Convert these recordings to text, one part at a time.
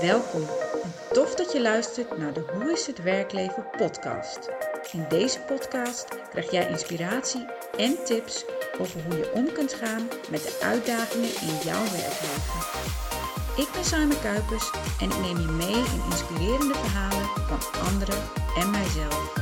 Welkom en tof dat je luistert naar de Hoe is het werkleven podcast. In deze podcast krijg jij inspiratie en tips over hoe je om kunt gaan met de uitdagingen in jouw werkleven. Ik ben Simon Kuipers en ik neem je mee in inspirerende verhalen van anderen en mijzelf.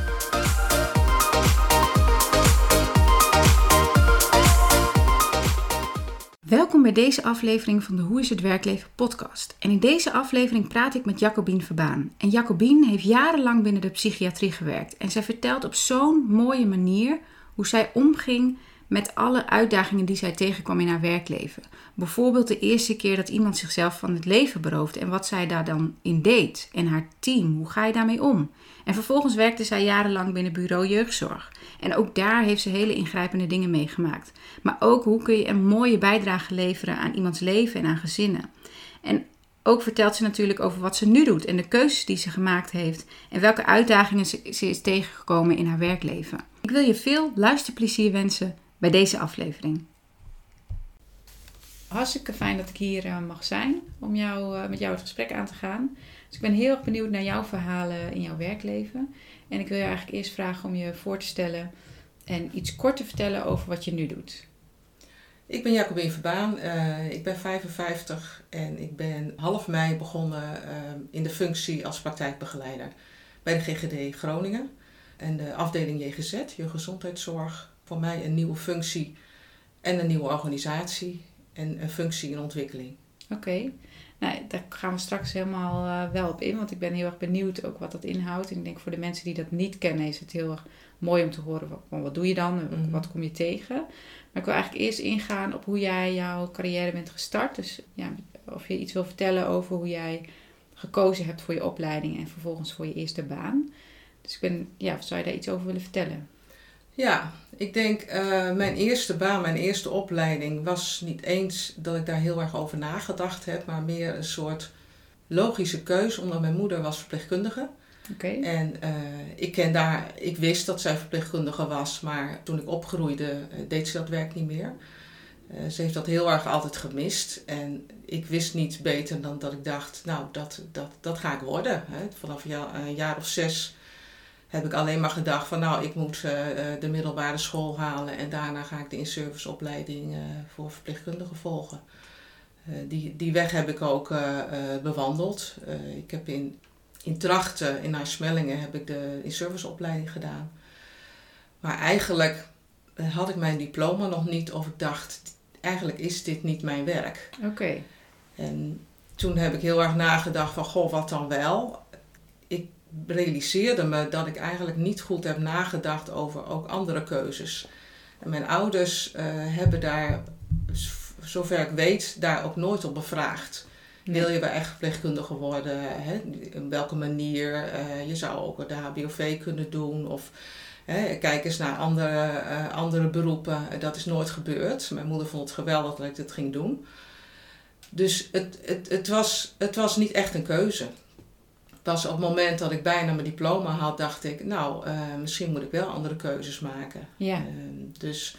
Welkom bij deze aflevering van de Hoe is het werkleven podcast. En in deze aflevering praat ik met Jacobien Verbaan. En Jacobien heeft jarenlang binnen de psychiatrie gewerkt. En zij vertelt op zo'n mooie manier hoe zij omging met alle uitdagingen die zij tegenkwam in haar werkleven. Bijvoorbeeld de eerste keer dat iemand zichzelf van het leven beroofde en wat zij daar dan in deed. En haar team, hoe ga je daarmee om? En vervolgens werkte zij jarenlang binnen bureau jeugdzorg. En ook daar heeft ze hele ingrijpende dingen meegemaakt. Maar ook hoe kun je een mooie bijdrage leveren aan iemands leven en aan gezinnen. En ook vertelt ze natuurlijk over wat ze nu doet en de keuzes die ze gemaakt heeft en welke uitdagingen ze, is tegengekomen in haar werkleven. Ik wil je veel luisterplezier wensen bij deze aflevering. Hartstikke fijn dat ik hier uh, mag zijn om jou, uh, met jou het gesprek aan te gaan. Dus ik ben heel erg benieuwd naar jouw verhalen in jouw werkleven. En ik wil je eigenlijk eerst vragen om je voor te stellen en iets kort te vertellen over wat je nu doet. Ik ben Jacobine Verbaan, uh, ik ben 55 en ik ben half mei begonnen in de functie als praktijkbegeleider bij de GGD Groningen en de afdeling JGZ, je gezondheidszorg voor mij een nieuwe functie en een nieuwe organisatie en een functie in ontwikkeling. Oké, nou, daar gaan we straks helemaal uh, wel op in, want ik ben heel erg benieuwd ook wat dat inhoudt. En ik denk voor de mensen die dat niet kennen is het heel erg mooi om te horen van wat doe je dan, mm wat kom je tegen. Maar ik wil eigenlijk eerst ingaan op hoe jij jouw carrière bent gestart. Dus ja, of je iets wil vertellen over hoe jij gekozen hebt voor je opleiding en vervolgens voor je eerste baan. Dus ik ben, ja, zou je daar iets over willen vertellen? Ja, ik denk uh, mijn eerste baan, mijn eerste opleiding was niet eens dat ik daar heel erg over nagedacht heb, maar meer een soort logische keuze, omdat mijn moeder was verpleegkundige. Okay. En uh, ik, ken daar, ik wist dat zij verpleegkundige was, maar toen ik opgroeide uh, deed ze dat werk niet meer. ze heeft dat heel erg altijd gemist. En ik wist niet beter dan dat ik dacht, nou, dat, dat, dat ga ik worden. Hè. Vanaf een jaar of zes heb ik alleen maar gedacht van nou, ik moet uh, de middelbare school halen en daarna ga ik de in-service opleiding uh, voor verpleegkundigen volgen. Uh, die, die weg heb ik ook bewandeld. ik heb in, in Trachten, in Nijsmellingen, heb ik de in-service opleiding gedaan. Maar eigenlijk had ik mijn diploma nog niet of ik dacht, eigenlijk is dit niet mijn werk. Oké. Okay. En toen heb ik heel erg nagedacht van, goh, wat dan wel? Realiseerde me dat ik eigenlijk niet goed heb nagedacht over ook andere keuzes. En mijn ouders uh, hebben daar, zover ik weet, daar ook nooit op bevraagd. Wil je wel echt verpleegkundige worden? Hè? In welke manier? Uh, je zou ook de HBOV kunnen doen. Of hè, kijk eens naar andere, uh, andere beroepen. Dat is nooit gebeurd. Mijn moeder vond het geweldig dat ik dit ging doen. Dus het, het, het, was, het was niet echt een keuze pas op het moment dat ik bijna mijn diploma had, dacht ik, nou, uh, misschien moet ik wel andere keuzes maken. Ja. Uh, dus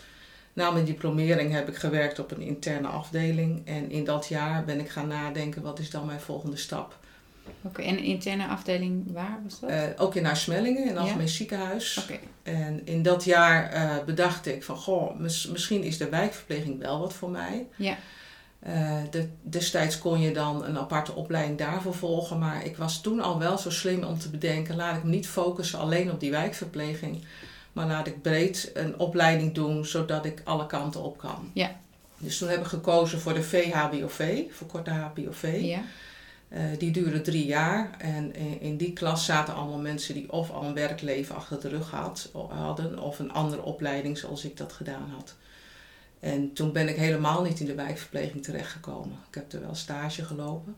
na mijn diplomering heb ik gewerkt op een interne afdeling. En in dat jaar ben ik gaan nadenken, wat is dan mijn volgende stap? Oké, okay, en een interne afdeling, waar was dat? Uh, ook in Naarsmellingen, in het Algemeen ja? Ziekenhuis. Okay. En in dat jaar bedacht ik van, goh, mis, misschien is de wijkverpleging wel wat voor mij. Ja. Uh, de, destijds kon je dan een aparte opleiding daarvoor volgen, maar ik was toen al wel zo slim om te bedenken: laat ik me niet focussen alleen op die wijkverpleging, maar laat ik breed een opleiding doen zodat ik alle kanten op kan. Ja. Dus toen heb ik gekozen voor de VHBOV, verkorte HBOV. Ja. Uh, die duurde drie jaar en in, in, die klas zaten allemaal mensen die of al een werkleven achter de rug had, hadden of een andere opleiding zoals ik dat gedaan had. En toen ben ik helemaal niet in de wijkverpleging terechtgekomen. Ik heb er wel stage gelopen.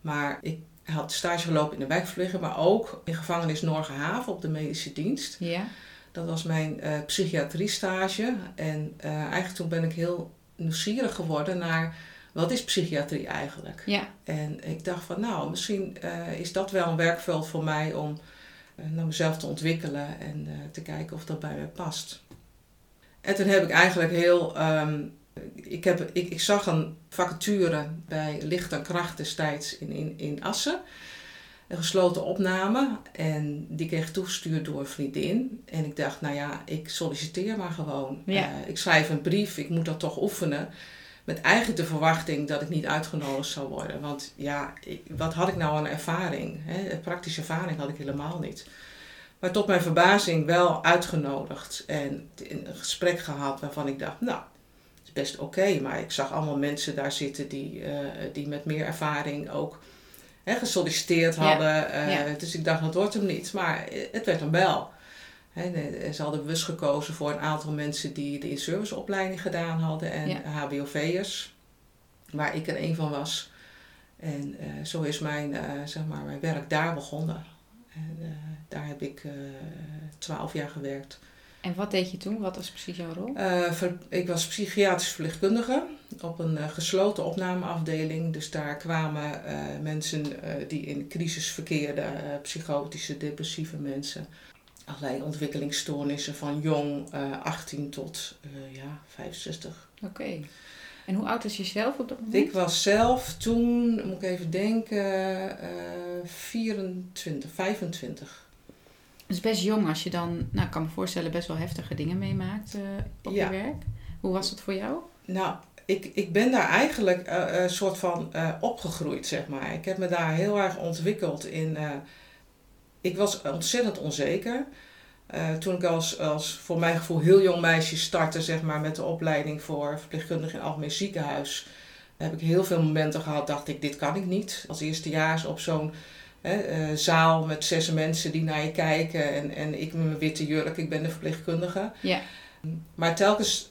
Maar ik had stage gelopen in de wijkverpleging, maar ook in gevangenis Norgenhaven op de medische dienst. Ja. Dat was mijn uh, psychiatrie stage. En uh, eigenlijk toen ben ik heel nieuwsgierig geworden naar wat is psychiatrie eigenlijk. Ja. En ik dacht van nou, misschien uh, is dat wel een werkveld voor mij om naar mezelf te ontwikkelen en te kijken of dat bij mij past. En toen heb ik eigenlijk heel, um, ik, heb, ik, ik zag een vacature bij Licht en Kracht destijds in, in, in Assen. Een gesloten opname. En die kreeg toegestuurd door een vriendin. En ik dacht, nou ja, ik solliciteer maar gewoon. Ja. Eh, ik schrijf een brief, ik moet dat toch oefenen. Met eigenlijk de verwachting dat ik niet uitgenodigd zou worden. Want ja, ik- wat had ik nou aan ervaring? Hè? Praktische ervaring had ik helemaal niet. Maar tot mijn verbazing wel uitgenodigd. En een gesprek gehad waarvan ik dacht, nou, het is best oké. maar ik zag allemaal mensen daar zitten die, eh, die met meer ervaring ook hè, gesolliciteerd hadden. Eh, ja. Dus ik dacht, dat wordt hem niet. Maar het werd hem wel. Hè, ze hadden bewust gekozen voor een aantal mensen die de in-serviceopleiding gedaan hadden en Ja. HBOV'ers, waar ik er een van was. En eh, zo is mijn, zeg maar, mijn werk daar begonnen. En, eh, daar heb ik twaalf jaar gewerkt. En wat deed je toen? Wat was precies jouw rol? Eh, ver- ik was psychiatrisch verpleegkundige op een eh, gesloten opnameafdeling. Dus daar kwamen eh, mensen eh, die in crisis verkeerden, eh, psychotische, depressieve mensen. Allerlei ontwikkelingsstoornissen van jong, eh 18 tot eh, ja, 65. Oké. En hoe oud was je zelf op dat moment? Ik was zelf toen, moet ik even denken, eh 24, 25. Het is best jong als je dan, nou ik kan me voorstellen, best wel heftige dingen meemaakt eh, op Ja. je werk. Hoe was het voor jou? Nou, ik, ik ben daar eigenlijk een soort van eh, opgegroeid, zeg maar. Ik heb me daar heel erg ontwikkeld in. eh, ik was ontzettend onzeker. Eh, toen ik als, als voor mijn gevoel heel jong meisje startte, zeg maar, met de opleiding voor verpleegkundige in algemeen ziekenhuis, heb ik heel veel momenten gehad, dacht ik, dit kan ik niet. Als eerstejaars op zo'n eh, zaal met zes mensen die naar je kijken en, en ik met mijn witte jurk, ik ben de verpleegkundige. Ja. Maar telkens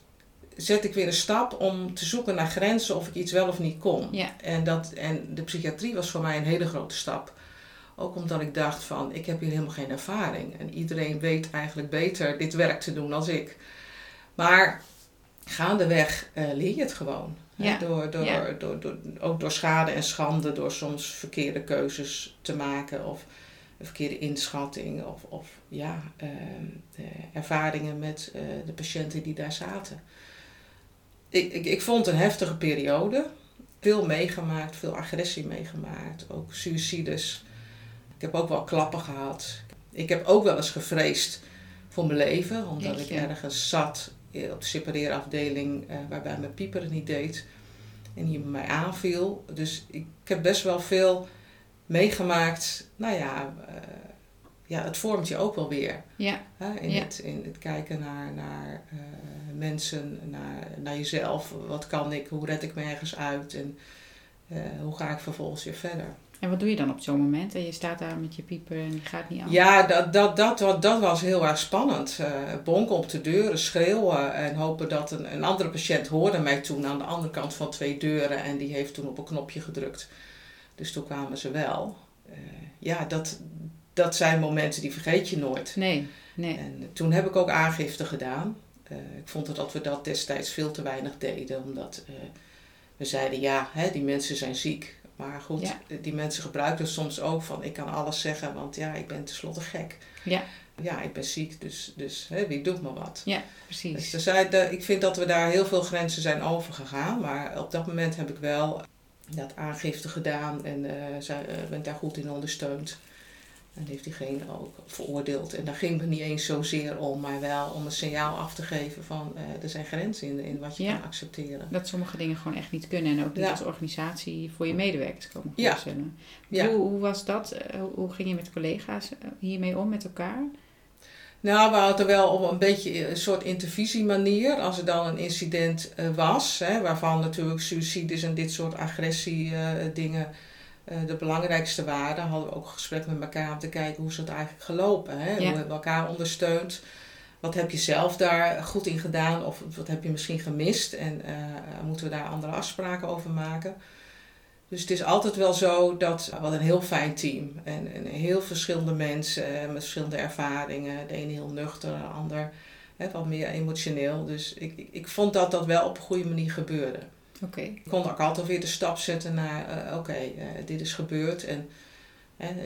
zet ik weer een stap om te zoeken naar grenzen of ik iets wel of niet kon. Ja. En, dat, en de psychiatrie was voor mij een hele grote stap. Ook omdat ik dacht van, ik heb hier helemaal geen ervaring. En iedereen weet eigenlijk beter dit werk te doen als ik. Maar gaandeweg eh, leer je het gewoon. Ja. Door, door, Ja. door, door, ook door schade en schande, door soms verkeerde keuzes te maken of een verkeerde inschatting of, of ja, ehm, eh, ervaringen met eh, de patiënten die daar zaten. Ik, ik, ik vond een heftige periode. Veel meegemaakt, veel agressie meegemaakt, ook suicides. Ik heb ook wel klappen gehad. Ik heb ook wel eens gevreesd voor mijn leven, omdat Jeetje. ik ergens zat eh, op de separeerafdeling eh, waarbij mijn pieper het niet deed en die mij aanviel. Dus ik heb best wel veel meegemaakt. Nou ja, eh, ja het vormt je ook wel weer. Ja. Hè? In, Ja. het, in het kijken naar, naar mensen, naar, naar jezelf. Wat kan ik? Hoe red ik me ergens uit? En hoe ga ik vervolgens weer verder? En wat doe je dan op zo'n moment? En je staat daar met je pieper en die gaat niet aan. Ja, dat, dat, dat, dat, was heel erg spannend. Eh bonken op de deuren, schreeuwen en hopen dat een, een andere patiënt hoorde mij toen aan de andere kant van twee deuren en die heeft toen op een knopje gedrukt. Dus toen kwamen ze wel. Eh, ja, dat, dat zijn momenten die vergeet je nooit. Nee, nee. En toen heb ik ook aangifte gedaan. Eh, ik vond dat we dat destijds veel te weinig deden, omdat we zeiden ja, hè, die mensen zijn ziek. Maar goed, Ja. die mensen gebruikten soms ook van ik kan alles zeggen, want ja, ik ben tenslotte gek. Ja. Ja, ik ben ziek, dus, dus hè, wie doet me wat? Dus Precies. er zijn, de- ik vind dat we daar heel veel grenzen zijn overgegaan, maar op dat moment heb ik wel dat aangifte gedaan en eh zij, eh, ben daar goed in ondersteund. En heeft diegene ook veroordeeld. En daar ging het niet eens zozeer om, maar wel om een signaal af te geven van eh, er zijn grenzen in, in wat je Ja. kan accepteren. Dat sommige dingen gewoon echt niet kunnen. En ook niet Ja. als organisatie voor je medewerkers komen Ja. voorstellen. Hoe, hoe was dat? Eh, Hoe, ging je met collega's eh, hiermee om, met elkaar? Nou, we hadden wel op een beetje een soort intervisiemanier. Als er dan een incident was, hè, waarvan natuurlijk suicides en dit soort agressie dingen eh, de belangrijkste waren, hadden we ook een gesprek met elkaar om te kijken hoe is het eigenlijk gelopen. Hè? Ja. Hoe hebben we elkaar ondersteund? Wat heb je zelf daar goed in gedaan of wat heb je misschien gemist? En eh, moeten we daar andere afspraken over maken? Dus het is altijd wel zo dat we hadden een heel fijn team. En, en heel verschillende mensen eh, met verschillende ervaringen. De ene heel nuchter, de ander hè, wat meer emotioneel. Dus ik, ik, ik vond dat dat wel op een goede manier gebeurde. Oké. Ik kon ook altijd weer de stap zetten naar, eh, oké, eh, dit is gebeurd. En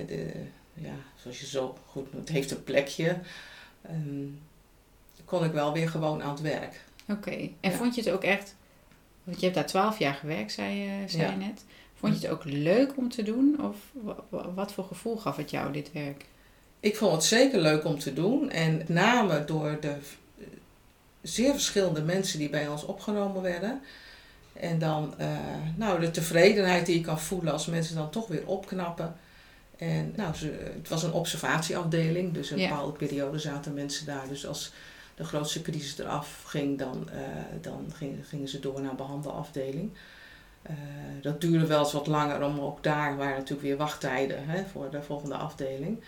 de, ja, zoals je zo goed noemt, het heeft een plekje. Ehm, kon ik wel weer gewoon aan het werk. Oké. En Ja. vond je het ook echt Want je hebt daar twaalf jaar gewerkt, zei, je, zei je net. Vond je het ook leuk om te doen? Of wat voor gevoel gaf het jou, dit werk? Ik vond het zeker leuk om te doen. En met name door de zeer verschillende mensen die bij ons opgenomen werden. En dan uh, nou, de tevredenheid die je kan voelen als mensen dan toch weer opknappen. En nou, ze, het was een observatieafdeling, dus een bepaalde periode zaten mensen daar. Dus als de grootste crisis eraf ging, dan, uh, dan gingen, gingen ze door naar een behandelafdeling. Uh, dat duurde wel eens wat langer, om ook daar waren natuurlijk weer wachttijden hè, voor de volgende afdeling.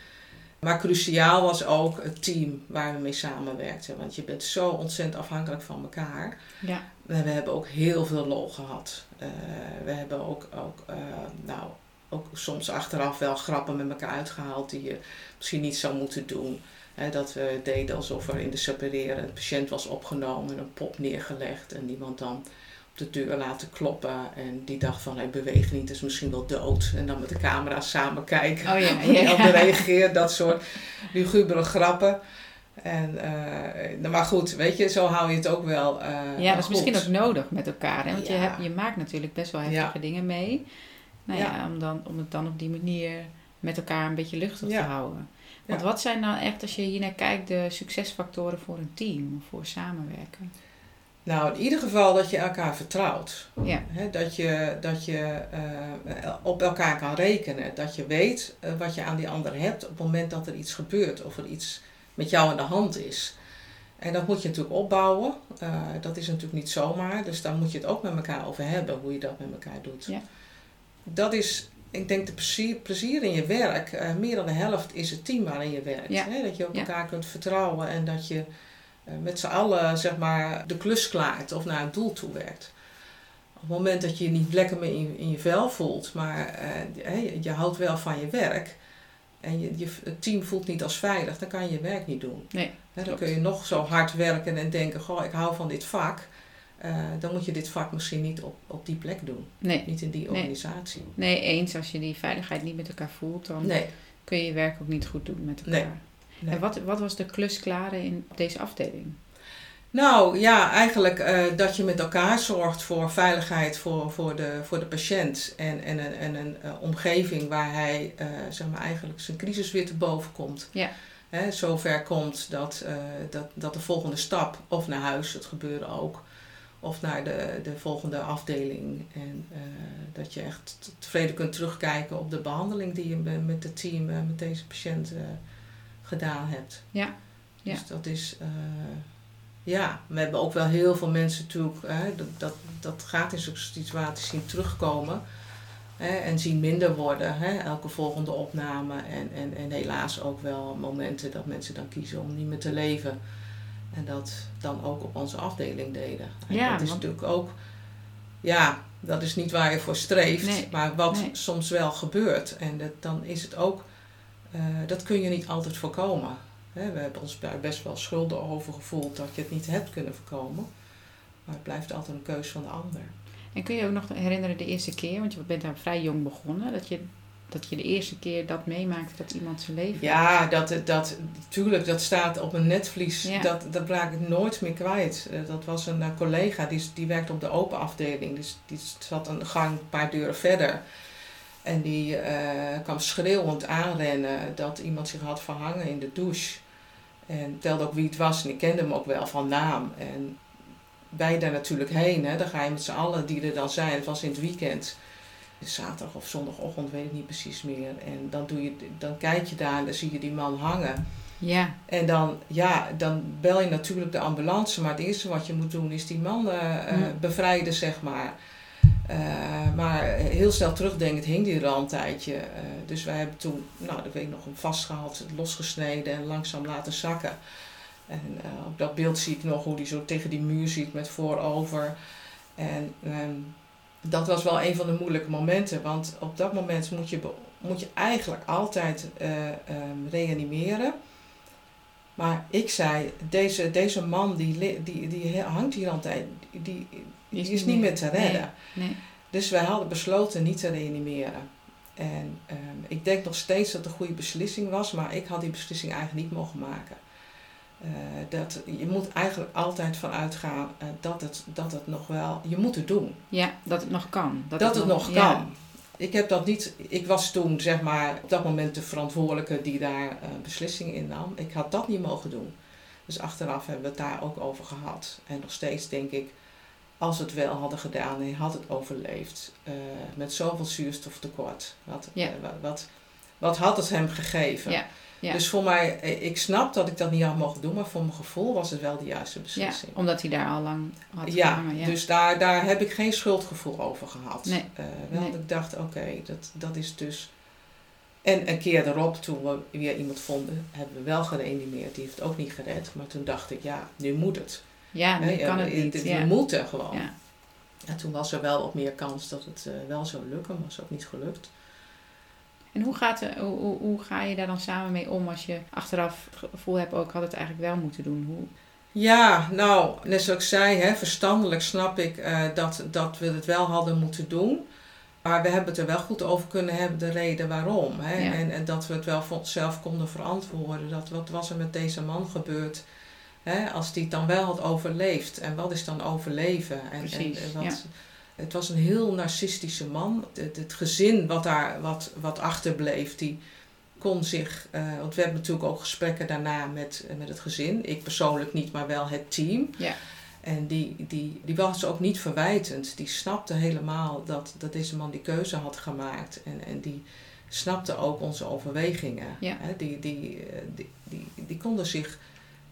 Maar cruciaal was ook het team waar we mee samenwerkten. Want je bent zo ontzettend afhankelijk van elkaar. Ja. We, we hebben ook heel veel lol gehad. Uh, we hebben ook, ook, uh, nou, ook soms achteraf wel grappen met elkaar uitgehaald die je misschien niet zou moeten doen. dat we deden alsof er in de separeren een patiënt was opgenomen en een pop neergelegd en iemand dan de deur laten kloppen. En die dacht van hij beweegt niet, is misschien wel dood. En dan met de camera samen kijken oh, ja, ja. hoe hij reageert. Dat soort lugubere grappen. En, uh, maar goed, weet je, zo hou je het ook wel. Uh, ja, dat is misschien ook nodig met elkaar. Hè? Want je, hebt, je maakt natuurlijk best wel heftige dingen mee. Nou ja, om, dan, om het dan op die manier met elkaar een beetje luchtig te houden. Want wat zijn nou echt, als je hier naar kijkt, de succesfactoren voor een team, voor samenwerken? Nou, in ieder geval dat je elkaar vertrouwt. Ja. dat je, dat je uh, op elkaar kan rekenen. Dat je weet uh, wat je aan die ander hebt op het moment dat er iets gebeurt of er iets met jou aan de hand is. En dat moet je natuurlijk opbouwen. Uh, dat is natuurlijk niet zomaar. Dus daar moet je het ook met elkaar over hebben, hoe je dat met elkaar doet. Ja. Dat is, ik denk, de plezier, plezier in je werk. meer dan de helft is het team waarin je werkt. Ja. Dat je op elkaar kunt vertrouwen en dat je eh, met z'n allen zeg maar, de klus klaart of naar het doel toe werkt. Op het moment dat je je niet lekker meer in, in je vel voelt, maar uh, je houdt wel van je werk en je, je, het team voelt niet als veilig, dan kan je je werk niet doen. Nee, dan kun je nog zo hard werken en denken, goh, ik hou van dit vak. Uh, dan moet je dit vak misschien niet op, op die plek doen. Nee. Niet in die organisatie. Nee. eens. Als je die veiligheid niet met elkaar voelt, dan nee. kun je je werk ook niet goed doen met elkaar. Nee. En wat, wat was de klus klare in deze afdeling? Nou ja, eigenlijk uh, dat je met elkaar zorgt voor veiligheid voor, voor, de, voor de patiënt. En, en, en, en een uh, omgeving waar hij uh, zeg maar eigenlijk zijn crisis weer te boven komt. Ja. Hè, zover komt dat, dat, dat de volgende stap, of naar huis, het gebeurde ook, of naar de, de volgende afdeling. En dat je echt tevreden kunt terugkijken op de behandeling die je met het team, met deze patiënt gedaan hebt. Ja. ja. Dus dat is, uh, ja, we hebben ook wel heel veel mensen natuurlijk, hè, dat, dat, dat gaat in zo'n situaties zien terugkomen. Hè, en zien minder worden, hè, elke volgende opname. En, en, en helaas ook wel momenten dat mensen dan kiezen om niet meer te leven. En dat dan ook op onze afdeling deden. En ja, dat is natuurlijk ook, ja, dat is niet waar je voor streeft, maar wat soms wel gebeurt. En dat, dan is het ook uh, dat kun je niet altijd voorkomen. Hè, we hebben ons daar best wel schulden over gevoeld dat je het niet hebt kunnen voorkomen. Maar het blijft altijd een keus van de ander. En kun je ook nog herinneren de eerste keer, want je bent daar vrij jong begonnen, dat je, dat je de eerste keer dat meemaakte dat iemand zijn leven Ja, dat, dat, tuurlijk, dat staat op een netvlies. Dat, dat raak ik nooit meer kwijt. Eh, dat was een eh, collega, die, die werkte op de open afdeling. Dus die zat een gang een paar deuren verder. En die uh, kwam schreeuwend aanrennen dat iemand zich had verhangen in de douche. En telde ook wie het was en ik kende hem ook wel van naam. En wij daar natuurlijk heen, hè. dan ga je met z'n allen die er dan zijn. Het was in het weekend, zaterdag of zondagochtend, weet ik niet precies meer. En dan, doe je, dan kijk je daar en dan zie je die man hangen. Ja. En dan, ja, dan bel je natuurlijk de ambulance, maar het eerste wat je moet doen is die man uh, bevrijden, zeg maar. Uh, maar heel snel terugdenkend hing die er al een tijdje. Uh, dus wij hebben toen, nou dat weet ik nog, hem vastgehaald, losgesneden en langzaam laten zakken. En uh, op dat beeld zie ik nog hoe hij zo tegen die muur zit met voorover. En um, dat was wel een van de moeilijke momenten, want op dat moment moet je, moet je eigenlijk altijd um, reanimeren. Maar ik zei, deze, deze man die, die, die hangt hier altijd, die, die is niet meer te redden. Nee, Dus wij hadden besloten niet te reanimeren. En um, ik denk nog steeds dat het een goede beslissing was, maar ik had die beslissing eigenlijk niet mogen maken. Eh, dat, je moet eigenlijk altijd vanuit gaan uh, dat, het, dat het nog wel, je moet het doen. Ja, dat het nog kan. Dat, het, nog, kan. Ja. Ik heb dat niet, ik was toen zeg maar op dat moment de verantwoordelijke die daar uh, beslissingen in nam. Ik had dat niet mogen doen. Dus achteraf hebben we het daar ook over gehad. En nog steeds denk ik, als we het wel hadden gedaan en had het overleefd, met zoveel zuurstoftekort, wat, ja. wat, wat, wat had het hem gegeven? Ja. Ja. Dus voor mij, eh, ik snap dat ik dat niet had mogen doen, maar voor mijn gevoel was het wel de juiste beslissing. Omdat hij daar al lang had ja, gehangen. Ja, dus daar, daar heb ik geen schuldgevoel over gehad. Nee. Uh, wel nee. ik dacht, oké, dat, dat is dus... En een keer erop, toen we weer iemand vonden, hebben we wel gereanimeerd. Die heeft het ook niet gered. Maar toen dacht ik, ja, nu moet het. Ja, nu kan het niet. We moeten gewoon. Ja. En toen was er wel wat meer kans dat het uh, wel zou lukken, maar was ook niet gelukt. En hoe, gaat, hoe, hoe, hoe, ga je daar dan samen mee om als je achteraf het gevoel hebt, ook had het eigenlijk wel moeten doen? Hoe? Ja, nou, net zoals ik zei, hè, verstandelijk snap ik uh, dat, dat we het wel hadden moeten doen. Maar we hebben het er wel goed over kunnen hebben, de reden waarom. Hè? Ja. En, en dat we het wel voor onszelf konden verantwoorden. Dat, wat was er met deze man gebeurd? Hè? Als die het dan wel had overleefd. En wat is dan overleven? En, Precies, en, wat, ja. Het was een heel narcistische man. Het, het, gezin wat daar wat, wat achterbleef, die kon zich. Uh, want we hebben natuurlijk ook gesprekken daarna met, met het gezin. Ik persoonlijk niet, maar wel het team. Ja. En die, die, die was ook niet verwijtend. Die snapte helemaal dat, dat deze man die keuze had gemaakt. En, en die snapte ook onze overwegingen. Ja. Die, die, die, die, die konden zich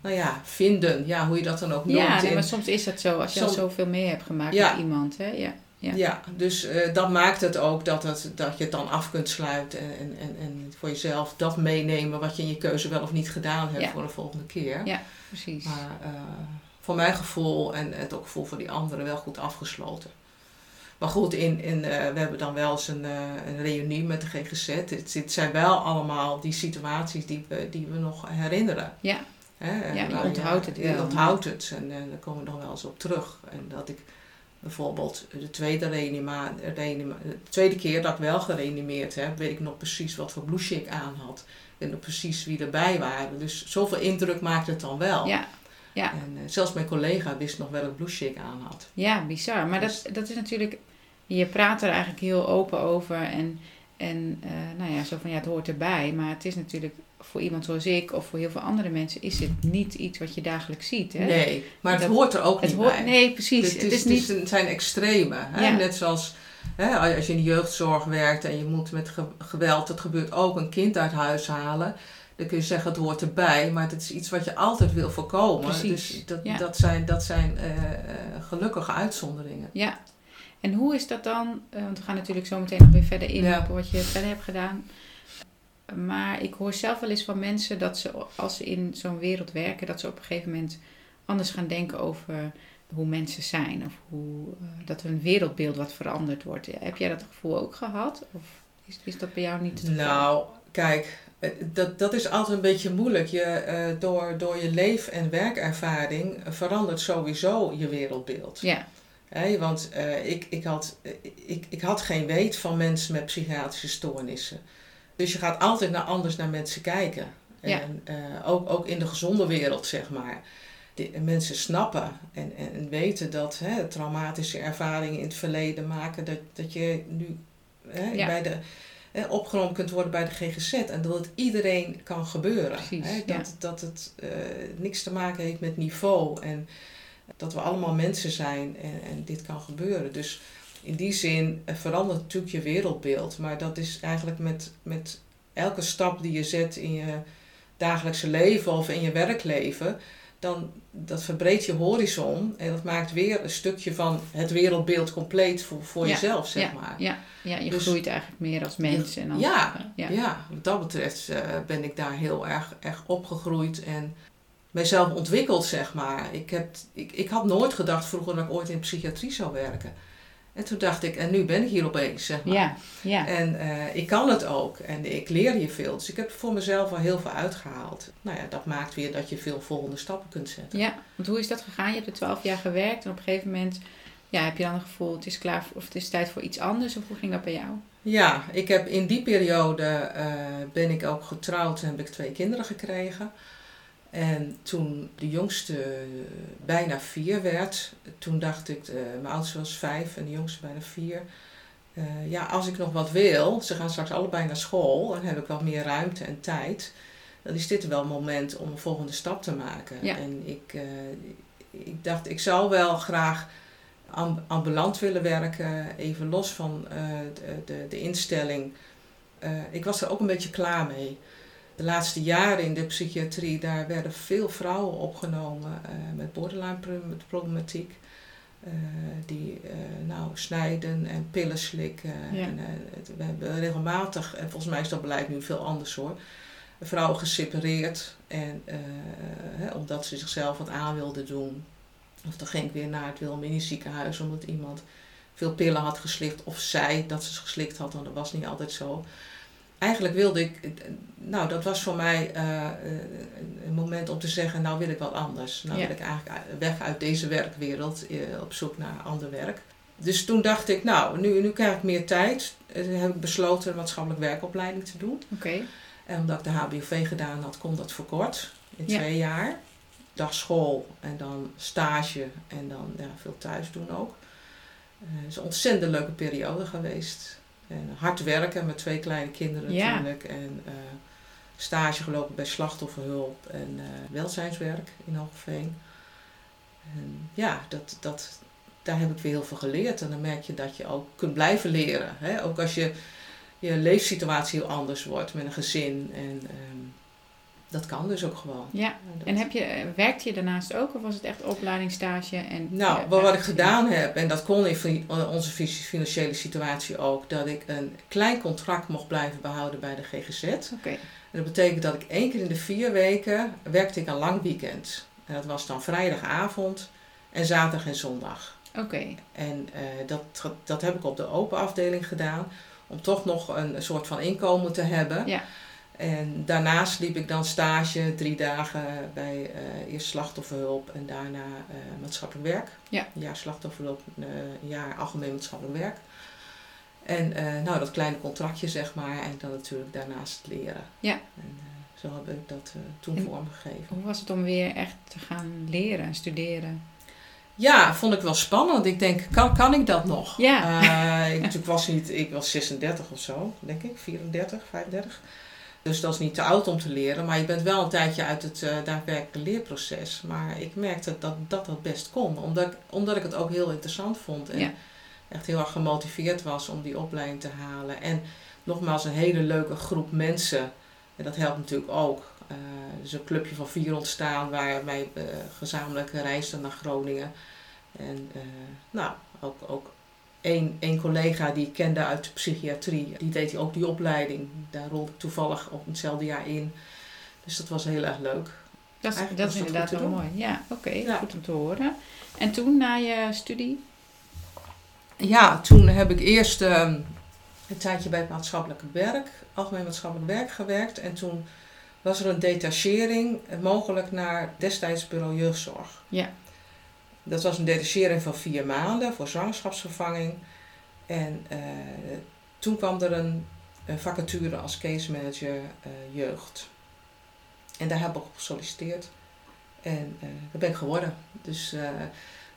nou ja, vinden. Ja, hoe je dat dan ook noemt. Ja, nee, maar soms is dat zo. Als je al zoveel mee hebt gemaakt ja. met iemand. Hè? Ja, ja. ja dus uh, dat maakt het ook dat, het, dat je het dan af kunt sluiten. En, en, en, voor jezelf dat meenemen wat je in je keuze wel of niet gedaan hebt ja. voor de volgende keer. Ja, precies. Maar uh, voor mijn gevoel en het ook gevoel voor die anderen wel goed afgesloten. Maar goed, in, in, uh, we hebben dan wel eens een, uh, een reunie met de GGZ. Het, het zijn wel allemaal die situaties die we, die we nog herinneren. Ja, Hè, ja, je onthoudt het wel. Je onthoudt het en, en daar komen we nog wel eens op terug. En dat ik bijvoorbeeld de tweede, reanima, reanima, de tweede keer dat ik wel gereanimeerd heb, weet ik nog precies wat voor blouse ik aan had. En nog precies wie erbij waren. Dus zoveel indruk maakt het dan wel. Ja. Ja. En uh, zelfs mijn collega wist nog welk blouse ik aan had. Ja, bizar. Maar dus, dat, dat is natuurlijk, je praat er eigenlijk heel open over en, en uh, nou ja, zo van ja, het hoort erbij. Maar het is natuurlijk voor iemand zoals ik of voor heel veel andere mensen is het niet iets wat je dagelijks ziet. Hè? Nee, maar het dat, hoort er ook het niet hoort, bij. Nee, precies. Het, is, het, is niet... het zijn extreme. Hè? Ja. Net zoals hè, als je in de jeugdzorg werkt en je moet met ge geweld, het gebeurt ook, een kind uit huis halen. Dan kun je zeggen het hoort erbij, maar het is iets wat je altijd wil voorkomen. Precies. Dus dat, ja. dat zijn, dat zijn uh, gelukkige uitzonderingen. Ja. En hoe is dat dan? Uh, want we gaan natuurlijk zo meteen nog weer verder in Ja. op wat je verder hebt gedaan. Maar ik hoor zelf wel eens van mensen dat ze, als ze in zo'n wereld werken, dat ze op een gegeven moment anders gaan denken over hoe mensen zijn. Of hoe, uh, dat hun wereldbeeld wat veranderd wordt. Heb jij dat gevoel ook gehad? Of is, is dat bij jou niet het geval? Nou, kijk, eh, dat, dat is altijd een beetje moeilijk. Je, uh, door, door je leef- en werkervaring verandert sowieso je wereldbeeld. Ja. He, want uh, ik, ik, had, ik, ik had geen weet van mensen met psychiatrische stoornissen. Dus je gaat altijd naar anders naar mensen kijken. Ja. En uh, ook, ook in de gezonde wereld, zeg maar. Mensen snappen en, en, en weten dat hè, traumatische ervaringen in het verleden maken dat, dat je nu hè, Ja. bij de, hè, opgenomen kunt worden bij de GGZ. En dat het iedereen kan gebeuren. Precies, hè, ja. dat, dat het uh, niks te maken heeft met niveau. En dat we allemaal mensen zijn en, en dit kan gebeuren. Dus in die zin eh, verandert natuurlijk je wereldbeeld. Maar dat is eigenlijk met, met elke stap die je zet in je dagelijkse leven of in je werkleven. Dan dat verbreedt je horizon en dat maakt weer een stukje van het wereldbeeld compleet voor, voor Ja, jezelf, zeg ja, maar. Ja, ja je Dus- groeit eigenlijk meer als mens. En als, Ja, ja. Ja, wat dat betreft uh, ben ik daar heel erg, erg opgegroeid en mijzelf ontwikkeld, zeg maar. Ik, heb, ik, ik had nooit gedacht vroeger dat ik ooit in psychiatrie zou werken. En toen dacht ik, en nu ben ik hier opeens, zeg maar. ja, ja. En uh, ik kan het ook en ik leer hier veel. Dus ik heb voor mezelf al heel veel uitgehaald. Nou ja, dat maakt weer dat je veel volgende stappen kunt zetten. Ja, want hoe is dat gegaan? Je hebt er twaalf jaar gewerkt en op een gegeven moment ja, heb je dan het gevoel het is klaar voor, of het is tijd voor iets anders? Of hoe ging dat bij jou? Ja, ik heb in die periode uh, ben ik ook getrouwd en heb ik twee kinderen gekregen. En toen de jongste bijna vier werd, toen dacht ik, uh, mijn oudste was vijf en de jongste bijna vier. Uh, ja, als ik nog wat wil, ze gaan straks allebei naar school, dan heb ik wat meer ruimte en tijd. Dan is dit wel een moment om een volgende stap te maken. Ja. En ik, uh, ik dacht, ik zou wel graag ambulant willen werken, even los van de, de, de, instelling. ik was er ook een beetje klaar mee de laatste jaren in de psychiatrie, daar werden veel vrouwen opgenomen uh, met borderline problematiek. Uh, die uh, nou, snijden en pillen slikken. Ja. En, het, we hebben regelmatig, en volgens mij is dat beleid nu veel anders hoor, vrouwen gesepareerd. En, hè, omdat ze zichzelf wat aan wilden doen. Of dan ging ik weer naar het Wilhelmini ziekenhuis omdat iemand veel pillen had geslikt. Of zij dat ze geslikt had, want dat was niet altijd zo eigenlijk wilde ik, nou dat was voor mij uh, een moment om te zeggen, nou wil ik wat anders. Nou Ja. wil ik eigenlijk weg uit deze werkwereld uh, op zoek naar ander werk. Dus toen dacht ik, nou nu, nu krijg ik meer tijd. Uh, heb ik besloten een maatschappelijk werkopleiding te doen. Oké. En omdat ik de HBOV gedaan had, kon dat verkort in Ja. twee jaar. Dag school en dan stage en dan ja, veel thuis doen ook. Eh, Het is een ontzettend leuke periode geweest. En hard werken met twee kleine kinderen Ja. natuurlijk. En eh, stage gelopen bij slachtofferhulp en eh, welzijnswerk in Hoogveen. En ja, dat, dat, daar heb ik weer heel veel geleerd. En dan merk je dat je ook kunt blijven leren. Hè? Ook als je, je leefsituatie heel anders wordt met een gezin. En ehm, dat kan dus ook gewoon. Ja. dat- En heb je, eh, werkte je daarnaast ook of was het echt opleidingsstage? En, Nou, eh, wat, wat ik gedaan heb, en dat kon in fi- onze fi- financiële situatie ook, dat ik een klein contract mocht blijven behouden bij de GGZ. En Oké. dat betekent dat ik één keer in de vier weken werkte ik een lang weekend. En dat was dan vrijdagavond en zaterdag en zondag. Oké. En eh, dat, dat heb ik op de open afdeling gedaan, om toch nog een, soort van inkomen te hebben. Ja. En daarnaast liep ik dan stage drie dagen bij eh, eerst slachtofferhulp en daarna eh, maatschappelijk werk. Ja. Een jaar slachtofferhulp, eh, een jaar algemeen maatschappelijk werk. En nou, dat kleine contractje zeg maar en dan natuurlijk daarnaast leren. Ja. En zo heb ik dat toen En- vormgegeven. Hoe was het om weer echt te gaan leren en studeren? Ja, vond ik wel spannend. Ik denk, kan, kan ik dat nog? Ja. Eh, ik, was niet, ik was 36 of zo, denk ik, 34, 35. Dus dat is niet te oud om te leren, maar je bent wel een tijdje uit het uh, daadwerkelijke leerproces. Maar ik merkte dat dat, dat best kon, omdat ik, omdat ik het ook heel interessant vond. En Ja. echt heel erg gemotiveerd was om die opleiding te halen. En nogmaals, een hele leuke groep mensen. En dat helpt natuurlijk ook. Uh, er is een clubje van vier ontstaan waar wij uh, gezamenlijk reisden naar Groningen. En nou, ook, ook één collega die ik kende uit de psychiatrie, die deed ook die opleiding. Daar rolde ik toevallig op hetzelfde jaar in. Dus dat was heel erg leuk. Dat is, dat is dat inderdaad wel doen. mooi. Ja, oké. Ja. Goed om te horen. En toen, na je studie? Ja, toen heb ik eerst um, een tijdje bij het maatschappelijk werk, algemeen maatschappelijk werk gewerkt. En toen was er een detachering mogelijk naar destijds bureau jeugdzorg. Ja. Dat was een detachering van vier maanden voor zwangerschapsvervanging. En uh, toen kwam er een, vacature als case manager uh, jeugd. En daar heb ik op gesolliciteerd. En uh, dat ben ik geworden. Dus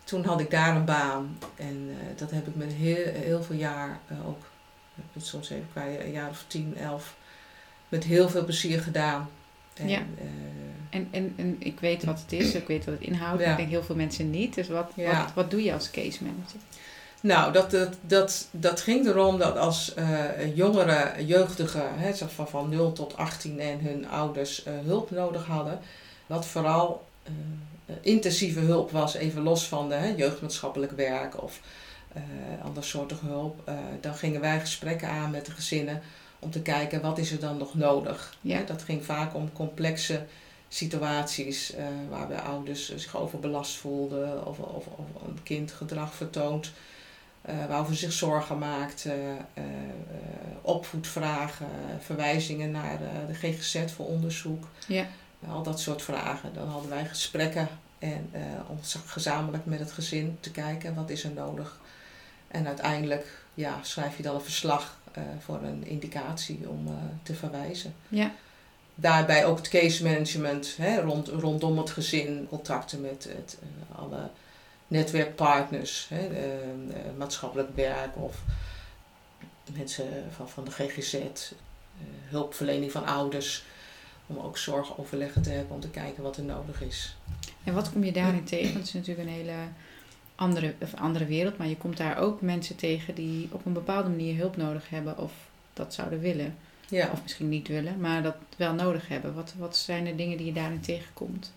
toen had ik daar een baan. En dat heb ik met heel, heel veel jaar ook, soms even qua jaar of tien, elf, met heel veel plezier gedaan. En, ja. en, en, en ik weet wat het is, ik weet wat het inhoudt, ja. ik denk heel veel mensen niet. Dus wat, ja. wat, wat doe je als case manager? Nou, dat, dat, dat, dat ging erom dat als uh, jongeren, jeugdigen, hè, van, van 0 tot 18 en hun ouders uh, hulp nodig hadden, wat vooral uh, intensieve hulp was, even los van de hè, jeugdmaatschappelijk werk of andersoortige hulp, dan gingen wij gesprekken aan met de gezinnen om te kijken wat is er dan nog nodig. Ja. Dat ging vaak om complexe situaties uh, waarbij ouders zich overbelast voelden of, of, of een kind gedrag vertoont uh, waarover zich zorgen maakte, uh, opvoedvragen, verwijzingen naar de GGZ voor onderzoek, ja. al dat soort vragen. Dan hadden wij gesprekken en om gezamenlijk met het gezin te kijken wat is er nodig. En uiteindelijk ja, schrijf je dan een verslag uh, voor een indicatie om uh, te verwijzen. Ja. daarbij ook het case management hè, rond, rondom het gezin, contacten met het, uh, alle netwerkpartners, hè, maatschappelijk werk of mensen van, van de GGZ, hulpverlening van ouders, om ook zorgoverleggen te hebben om te kijken wat er nodig is. En wat kom je daarin tegen? Het is natuurlijk een hele andere, of andere wereld, maar je komt daar ook mensen tegen die op een bepaalde manier hulp nodig hebben of dat zouden willen. Ja. Of misschien niet willen, maar dat wel nodig hebben. Wat, wat zijn de dingen die je daarin tegenkomt?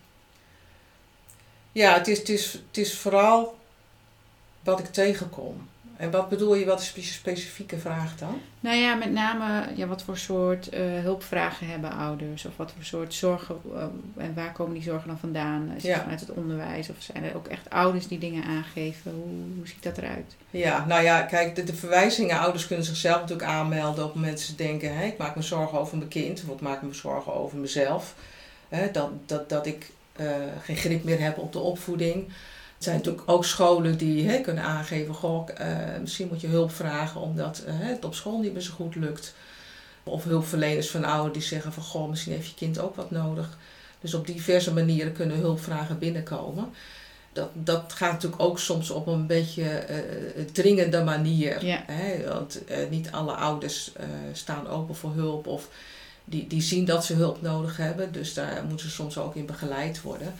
Ja, het is, het, is, het is vooral wat ik tegenkom. En wat bedoel je, wat is een specifieke vraag dan? Nou ja, met name ja, wat voor soort uh, hulpvragen hebben ouders? Of wat voor soort zorgen, uh, en waar komen die zorgen dan vandaan? Is het vanuit het onderwijs? Of zijn er ook echt ouders die dingen aangeven? Hoe, hoe ziet dat eruit? Ja, nou ja, kijk, de, de verwijzingen, ouders kunnen zichzelf natuurlijk aanmelden op dat ze denken, hè, ik maak me zorgen over mijn kind of ik maak me zorgen over mezelf. Hè, dat, dat, dat ik uh, geen grip meer heb op de opvoeding. Er zijn natuurlijk ook scholen die hè, kunnen aangeven, goh, uh, misschien moet je hulp vragen omdat uh, het op school niet meer zo goed lukt. Of hulpverleners van ouderen die zeggen van, goh, misschien heeft je kind ook wat nodig. Dus op diverse manieren kunnen hulpvragen binnenkomen. Dat, dat gaat natuurlijk ook soms op een beetje uh, dringende manier. Ja. Hè? Want niet alle ouders staan open voor hulp of die, die zien dat ze hulp nodig hebben. Dus daar moeten ze soms ook in begeleid worden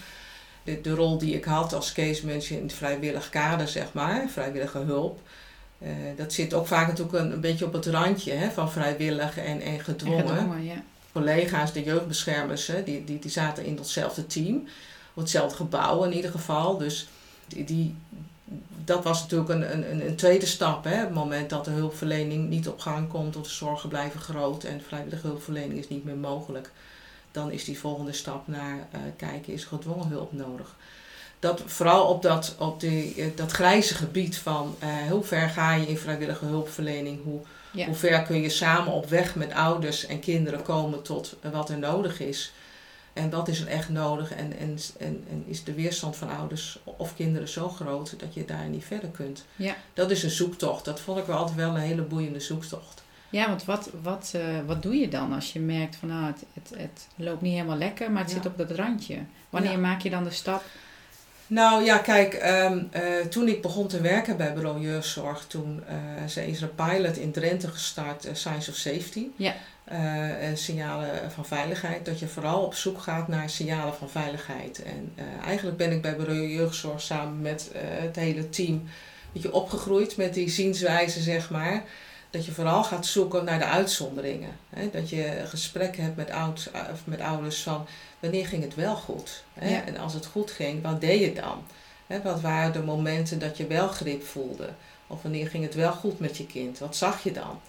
de, de rol die ik had als case manager in het vrijwillig kader, zeg maar, vrijwillige hulp. Uh, dat zit ook vaak natuurlijk een, een beetje op het randje hè, van vrijwillig en, en gedwongen. En gedwongen ja. Collega's, de jeugdbeschermers, hè, die, die, die zaten in datzelfde team, op hetzelfde gebouw in ieder geval. Dus die, die, dat was natuurlijk een, een, een tweede stap. Hè, op het moment dat de hulpverlening niet op gang komt, of de zorgen blijven groot en vrijwillige hulpverlening is niet meer mogelijk dan is die volgende stap naar uh, kijken, is gedwongen hulp nodig. Dat, vooral op dat, op die, uh, dat grijze gebied van uh, hoe ver ga je in vrijwillige hulpverlening, hoe, ja. hoe ver kun je samen op weg met ouders en kinderen komen tot wat er nodig is. En wat is er echt nodig en, en, en, en is de weerstand van ouders of kinderen zo groot dat je daar niet verder kunt. Ja. Dat is een zoektocht. Dat vond ik wel altijd wel een hele boeiende zoektocht. Ja, want wat, wat, uh, wat doe je dan als je merkt van nou, het, het, het loopt niet helemaal lekker, maar het Ja. zit op dat randje? Wanneer Ja. maak je dan de stap? Nou ja, kijk, ehm, eh, toen ik begon te werken bij Bureau Jeugdzorg, toen uh, ze is er een pilot in Drenthe gestart, eh, Science of Safety. Ja. Eh, en signalen van veiligheid, dat je vooral op zoek gaat naar signalen van veiligheid. En eh, eigenlijk ben ik bij Bureau Jeugdzorg samen met eh, het hele team een beetje opgegroeid met die zienswijze, zeg maar. Dat je vooral gaat zoeken naar de uitzonderingen. Hè? Dat je gesprekken hebt met, oud, of met ouders van wanneer ging het wel goed? Hè? Ja. En als het goed ging, wat deed je dan? Hè? Wat waren de momenten dat je wel grip voelde? Of wanneer ging het wel goed met je kind? Wat zag je dan?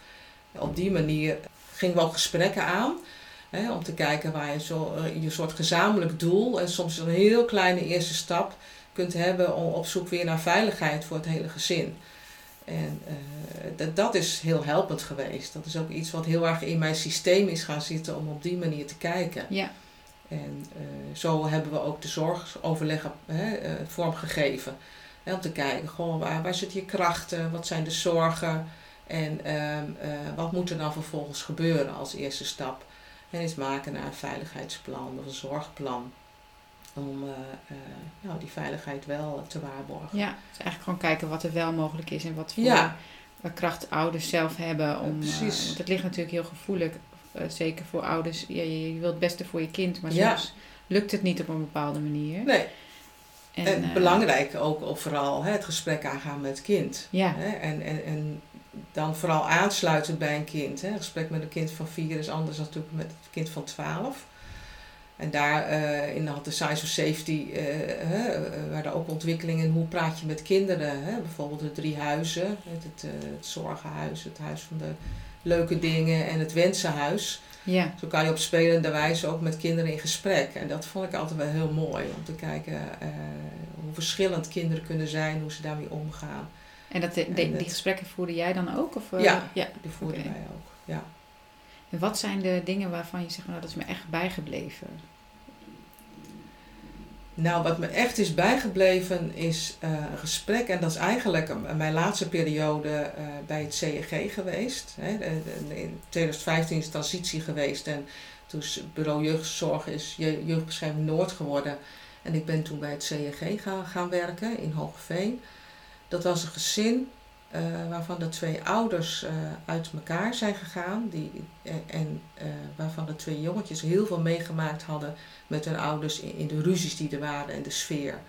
Op die manier gingen we ook gesprekken aan. Hè, om te kijken waar je zo, eh, je soort gezamenlijk doel en soms een heel kleine eerste stap kunt hebben om op zoek weer naar veiligheid voor het hele gezin. En eh, dat, dat is heel helpend geweest. Dat is ook iets wat heel erg in mijn systeem is gaan zitten om op die manier te kijken. Ja, En eh, zo hebben we ook de zorgoverleggen hè, eh, vormgegeven. Hè, om te kijken, goh, waar, waar zitten je krachten? Wat zijn de zorgen? En ehm, eh, wat moet er dan vervolgens gebeuren als eerste stap? En is maken naar een veiligheidsplan of een zorgplan. Om nou, die veiligheid wel te waarborgen. ja. Dus eigenlijk gewoon kijken wat er wel mogelijk is en wat voor Ja. eh, kracht ouders zelf hebben. Om, precies. want het ligt natuurlijk heel gevoelig, zeker voor ouders. Ja, je, je wilt het beste voor je kind, maar Ja. soms lukt het niet op een bepaalde manier. Nee, en, belangrijk ook, ook vooral hè, het gesprek aangaan met het kind. Ja, Hè? En, en, en dan vooral aansluiten bij een kind. Hè? Een gesprek met een kind van vier is anders dan natuurlijk met het kind van twaalf. En daarin had de Science of Safety, eh eh, waren ook ontwikkelingen in hoe praat je met kinderen. Hè? Bijvoorbeeld de drie huizen, het, het, eh, het zorgenhuis, het huis van de leuke dingen en het wensenhuis. ja. Zo kan je op spelende wijze ook met kinderen in gesprek. En dat vond ik altijd wel heel mooi, om te kijken eh, hoe verschillend kinderen kunnen zijn, hoe ze daarmee omgaan. En dat, de- En die gesprekken voerde jij dan ook? Of, eh, Ja. ja. Die voerden Oké. wij ook. Ja. En wat zijn de dingen waarvan je zegt, nou, dat is me echt bijgebleven? Nou, wat me echt is bijgebleven is eh, een gesprek. En dat is eigenlijk mijn laatste periode eh, bij het CEG geweest. Hè. In 2015 is transitie geweest. En Dus bureau jeugdzorg is je- jeugdbescherming Noord geworden. En ik ben toen bij het CNG gaan, gaan werken in Hoogeveen. Dat was een gezin eh, waarvan de twee ouders eh, uit elkaar zijn gegaan. Die, eh, en waarvan de twee jongetjes heel veel meegemaakt hadden met hun ouders in, de ruzies die er waren en de sfeer.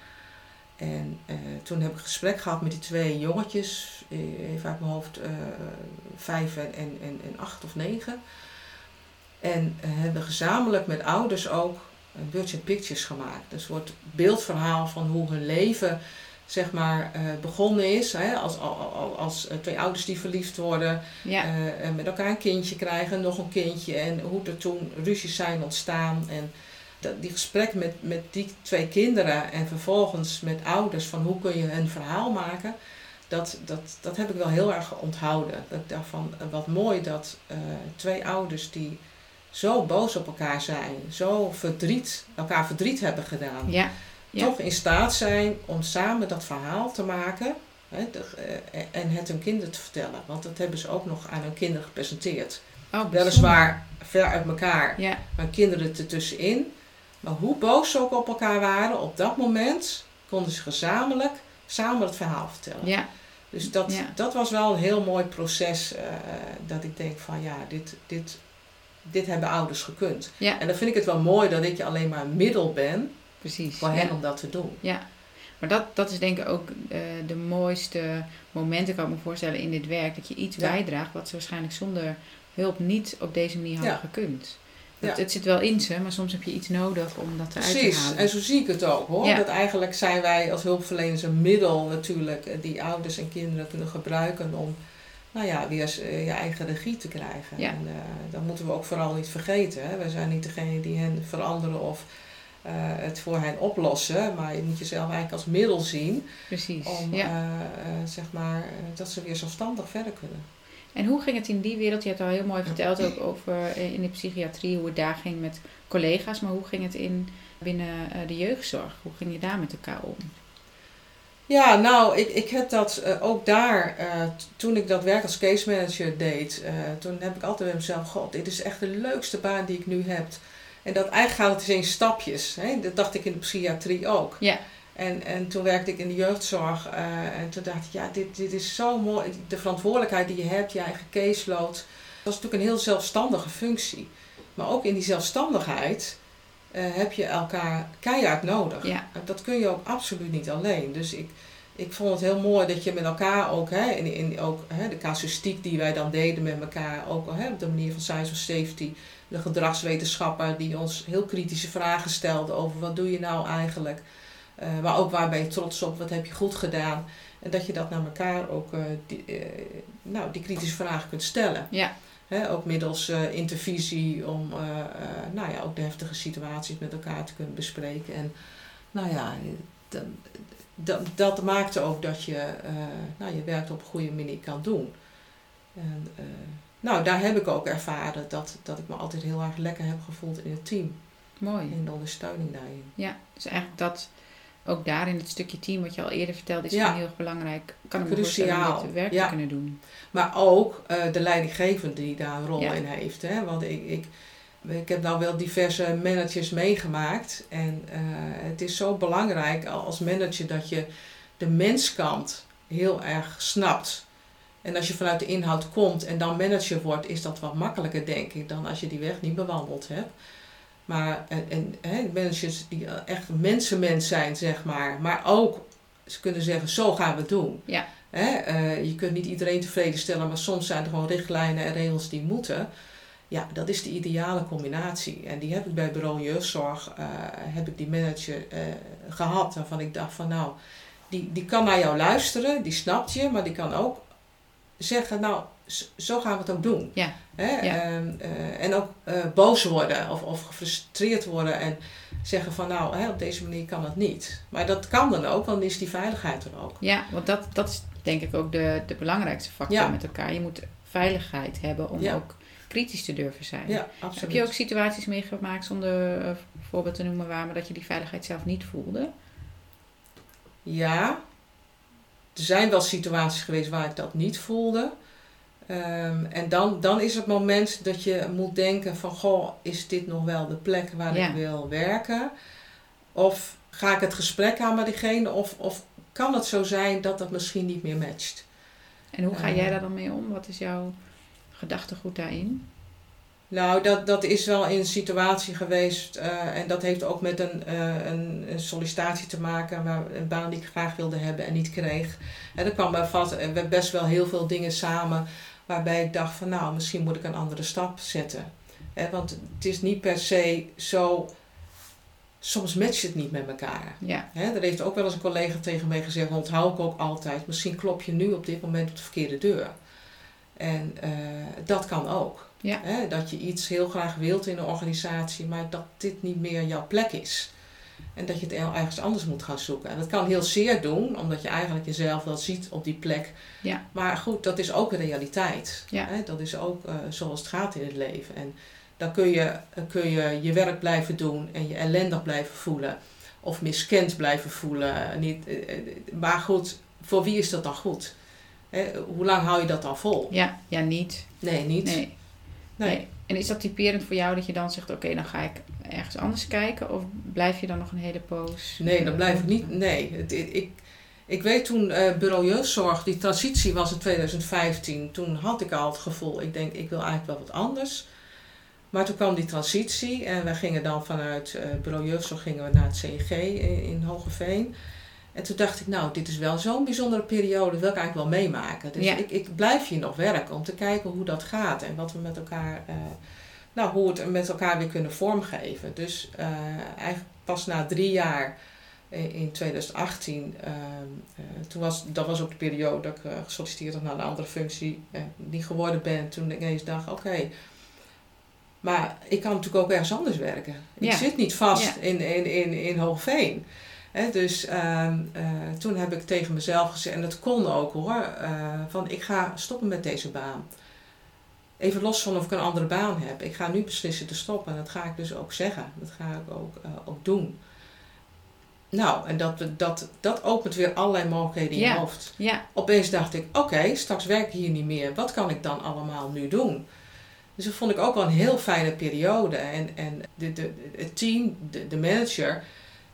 En toen heb ik gesprek gehad met die twee jongetjes, even uit mijn hoofd, vijf en, en, en, acht of negen. En hebben gezamenlijk met ouders ook een and Pictures gemaakt. Dus een soort beeldverhaal van hoe hun leven zeg maar, eh, begonnen is. Hè? Als, als, als eh, twee ouders die verliefd worden, Ja, eh, met elkaar een kindje krijgen, nog een kindje. En hoe er toen ruzies zijn ontstaan. En dat, die gesprek met, met die twee kinderen en vervolgens met ouders van hoe kun je een verhaal maken. Dat, dat, dat heb ik wel heel erg onthouden. Dat ik dacht van eh, wat mooi dat twee ouders die zo boos op elkaar zijn, zo verdriet, elkaar verdriet hebben gedaan ja, ja. toch in staat zijn om samen dat verhaal te maken hè, de- eh, en het hun kinderen te vertellen. Want dat hebben ze ook nog aan hun kinderen gepresenteerd. Oh. Weliswaar ver uit elkaar, Ja, maar kinderen ertussenin. Maar hoe boos ze ook op elkaar waren, op dat moment konden ze gezamenlijk samen het verhaal vertellen. ja, Dus dat, Ja. dat was wel een heel mooi proces. eh, dat ik denk van ja, dit, dit, dit hebben ouders gekund. ja, En dan vind ik het wel mooi dat ik alleen maar een middel ben precies. voor ja. hen om dat te doen. Ja, maar dat, dat is denk ik ook eh, de mooiste momenten, kan ik me voorstellen, in dit werk. Dat je iets Ja. bijdraagt wat ze waarschijnlijk zonder hulp niet op deze manier hadden Ja. gekund. Het, zit wel in ze, maar soms heb je iets nodig om dat eruit te Precies, halen. en zo zie ik het ook hoor. Dat eigenlijk zijn wij als hulpverleners een middel natuurlijk eh, die ouders en kinderen kunnen gebruiken om nou ja, weer eh, je eigen regie te krijgen. Ja. En uh, dat moeten we ook vooral niet vergeten. Hè. We zijn niet degene die hen veranderen of uh, het voor hen oplossen, maar je moet jezelf eigenlijk als middel zien Precies. om ja. uh, zeg maar, dat ze weer zelfstandig verder kunnen. En hoe ging het in die wereld? Je hebt al heel mooi verteld ook over in de psychiatrie, hoe het daar ging met collega's. Maar hoe ging het in, binnen de jeugdzorg? Hoe ging je daar met elkaar om? Ja, nou, ik, ik heb dat uh, ook daar, uh, toen ik dat werk als case manager deed, uh, toen heb ik altijd bij mezelf, god, dit is echt de leukste baan die ik nu heb. En dat eigenlijk gaat het dus in stapjes. Hè? Dat dacht ik in de psychiatrie ook. Ja. En, en toen werkte ik in de jeugdzorg en toen dacht ik, ja, dit, dit is zo mooi. De verantwoordelijkheid die je hebt, je eigen caseload. Dat was natuurlijk een heel zelfstandige functie. Maar ook in die zelfstandigheid uh, heb je elkaar keihard nodig. Ja. Dat kun je ook absoluut niet alleen. Dus ik, ik vond het heel mooi dat je met elkaar ook, hè, in, in ook hè, de casuïstiek die wij dan deden met elkaar, ook hè, op de manier van Science of Safety, de gedragswetenschapper die ons heel kritische vragen stelde over wat doe je nou eigenlijk, uh, maar ook waar ben je trots op, wat heb je goed gedaan. En dat je dat naar elkaar ook, uh, die, uh, nou, die kritische vragen kunt stellen. Ja. He, ook middels intervisie om nou ja, ook de heftige situaties met elkaar te kunnen bespreken. En nou ja, dat, dat, dat maakte ook dat je nou, je werk op een goede manier kan doen. En, nou, daar heb ik ook ervaren dat, dat ik me altijd heel erg lekker heb gevoeld in het team. Mooi. In de ondersteuning daarin. Ja, dus eigenlijk dat ook daarin het stukje team wat je al eerder vertelde is Ja. heel erg belangrijk. Kan ik me voorstellen om dit werk Ja. te kunnen doen. Maar ook uh, de leidinggevende die daar een rol Ja. in heeft. Hè? Want ik, ik, ik heb nou wel diverse managers meegemaakt. En uh, het is zo belangrijk als manager dat je de menskant heel erg snapt. En als je vanuit de inhoud komt en dan manager wordt, is dat wat makkelijker, denk ik, dan als je die weg niet bewandeld hebt. Maar en, en hè, managers die echt mensenmens zijn, zeg maar. Maar ook, ze kunnen zeggen, zo gaan we het doen. Ja. Hè, uh, je kunt niet iedereen tevreden stellen, maar soms zijn er gewoon richtlijnen en regels die moeten. Ja, dat is de ideale combinatie. En die heb ik bij bureau jeugdzorg, uh, heb ik die manager uh, gehad. Waarvan ik dacht van nou, die, die kan naar jou luisteren, die snapt je, maar die kan ook zeggen, nou, zo gaan we het ook doen. Ja. Hè? Ja. En, en ook boos worden of, of gefrustreerd worden en zeggen van nou, hè, op deze manier kan het niet. Maar dat kan dan ook, want dan is die veiligheid er ook. Ja, want dat, dat is denk ik ook de, de belangrijkste factor Ja. met elkaar. Je moet veiligheid hebben om Ja. ook kritisch te durven zijn. Ja, absoluut. Heb je ook situaties meegemaakt, zonder uh, voorbeeld te noemen waar, maar dat je die veiligheid zelf niet voelde? Ja, er zijn wel situaties geweest waar ik dat niet voelde. Ehm, en dan, dan is het moment dat je moet denken van, goh, is dit nog wel de plek waar Ja. ik wil werken? Of ga ik het gesprek aan met diegene? Of, of kan het zo zijn dat dat misschien niet meer matcht? En hoe ga Eh. jij daar dan mee om? Wat is jouw gedachtegoed daarin? Nou, dat, dat is wel in een situatie geweest eh, en dat heeft ook met een, eh, een, een sollicitatie te maken, waar, een baan die ik graag wilde hebben en niet kreeg. En er kwam bij vast, best wel heel veel dingen samen waarbij ik dacht van nou, misschien moet ik een andere stap zetten. Hè, want het is niet per se zo, soms matcht het niet met elkaar. Ja, Hè, er heeft ook wel eens een collega tegen mij gezegd, onthoud ik ook altijd, misschien klop je nu op dit moment op de verkeerde deur. En eh, dat kan ook. Ja. Hè, dat je iets heel graag wilt in een organisatie, maar dat dit niet meer jouw plek is. En dat je het ergens anders moet gaan zoeken. En dat kan heel zeer doen, omdat je eigenlijk jezelf wel ziet op die plek. Ja. Maar goed, dat is ook een realiteit. Ja. Hè, dat is ook eh, zoals het gaat in het leven. En dan kun je, eh, kun je je werk blijven doen en je ellendig blijven voelen. Of miskend blijven voelen. Niet, eh, eh, maar goed, voor wie is dat dan goed? Hè, hoe lang hou je dat dan vol? ja, ja niet. Nee, niet. Nee. Nee. nee. En is dat typerend voor jou dat je dan zegt, oké, dan ga ik ergens anders kijken? Of blijf je dan nog een hele poos? Nee, dat blijf ik niet. Nee, het, ik, ik, ik weet toen eh Bureau Jeugdzorg, die transitie was in 2015. Toen had ik al het gevoel, ik denk, ik wil eigenlijk wel wat anders. Maar toen kwam die transitie en wij gingen dan vanuit eh Bureau Jeugdzorg gingen we naar het CNG in, in Hogeveen. En toen dacht ik, nou, dit is wel zo'n bijzondere periode, dat wil ik eigenlijk wel meemaken. Dus Ja. ik, ik blijf hier nog werken om te kijken hoe dat gaat en wat we met elkaar, eh, nou, hoe we het met elkaar weer kunnen vormgeven. Dus eh, eigenlijk pas na drie jaar in 2018, ehm, eh, toen was, dat was ook de periode dat ik gesolliciteerd had naar een andere functie, niet geworden ben. Toen ik ineens dacht, oké, maar ik kan natuurlijk ook ergens anders werken. Ik zit niet vast Ja. in, in, in, in Hoogveen. Dus ehm, eh, toen heb ik tegen mezelf gezegd, en dat kon ook hoor, eh, van ik ga stoppen met deze baan. Even los van of ik een andere baan heb. Ik ga nu beslissen te stoppen. En dat ga ik dus ook zeggen. Dat ga ik ook, eh, ook doen. Nou, en dat, dat, dat opent weer allerlei mogelijkheden in Ja. je hoofd. Ja, Opeens dacht ik, oké, straks werk ik hier niet meer. Wat kan ik dan allemaal nu doen? Dus dat vond ik ook wel een heel fijne periode. En, en de, de, het team, de, de manager,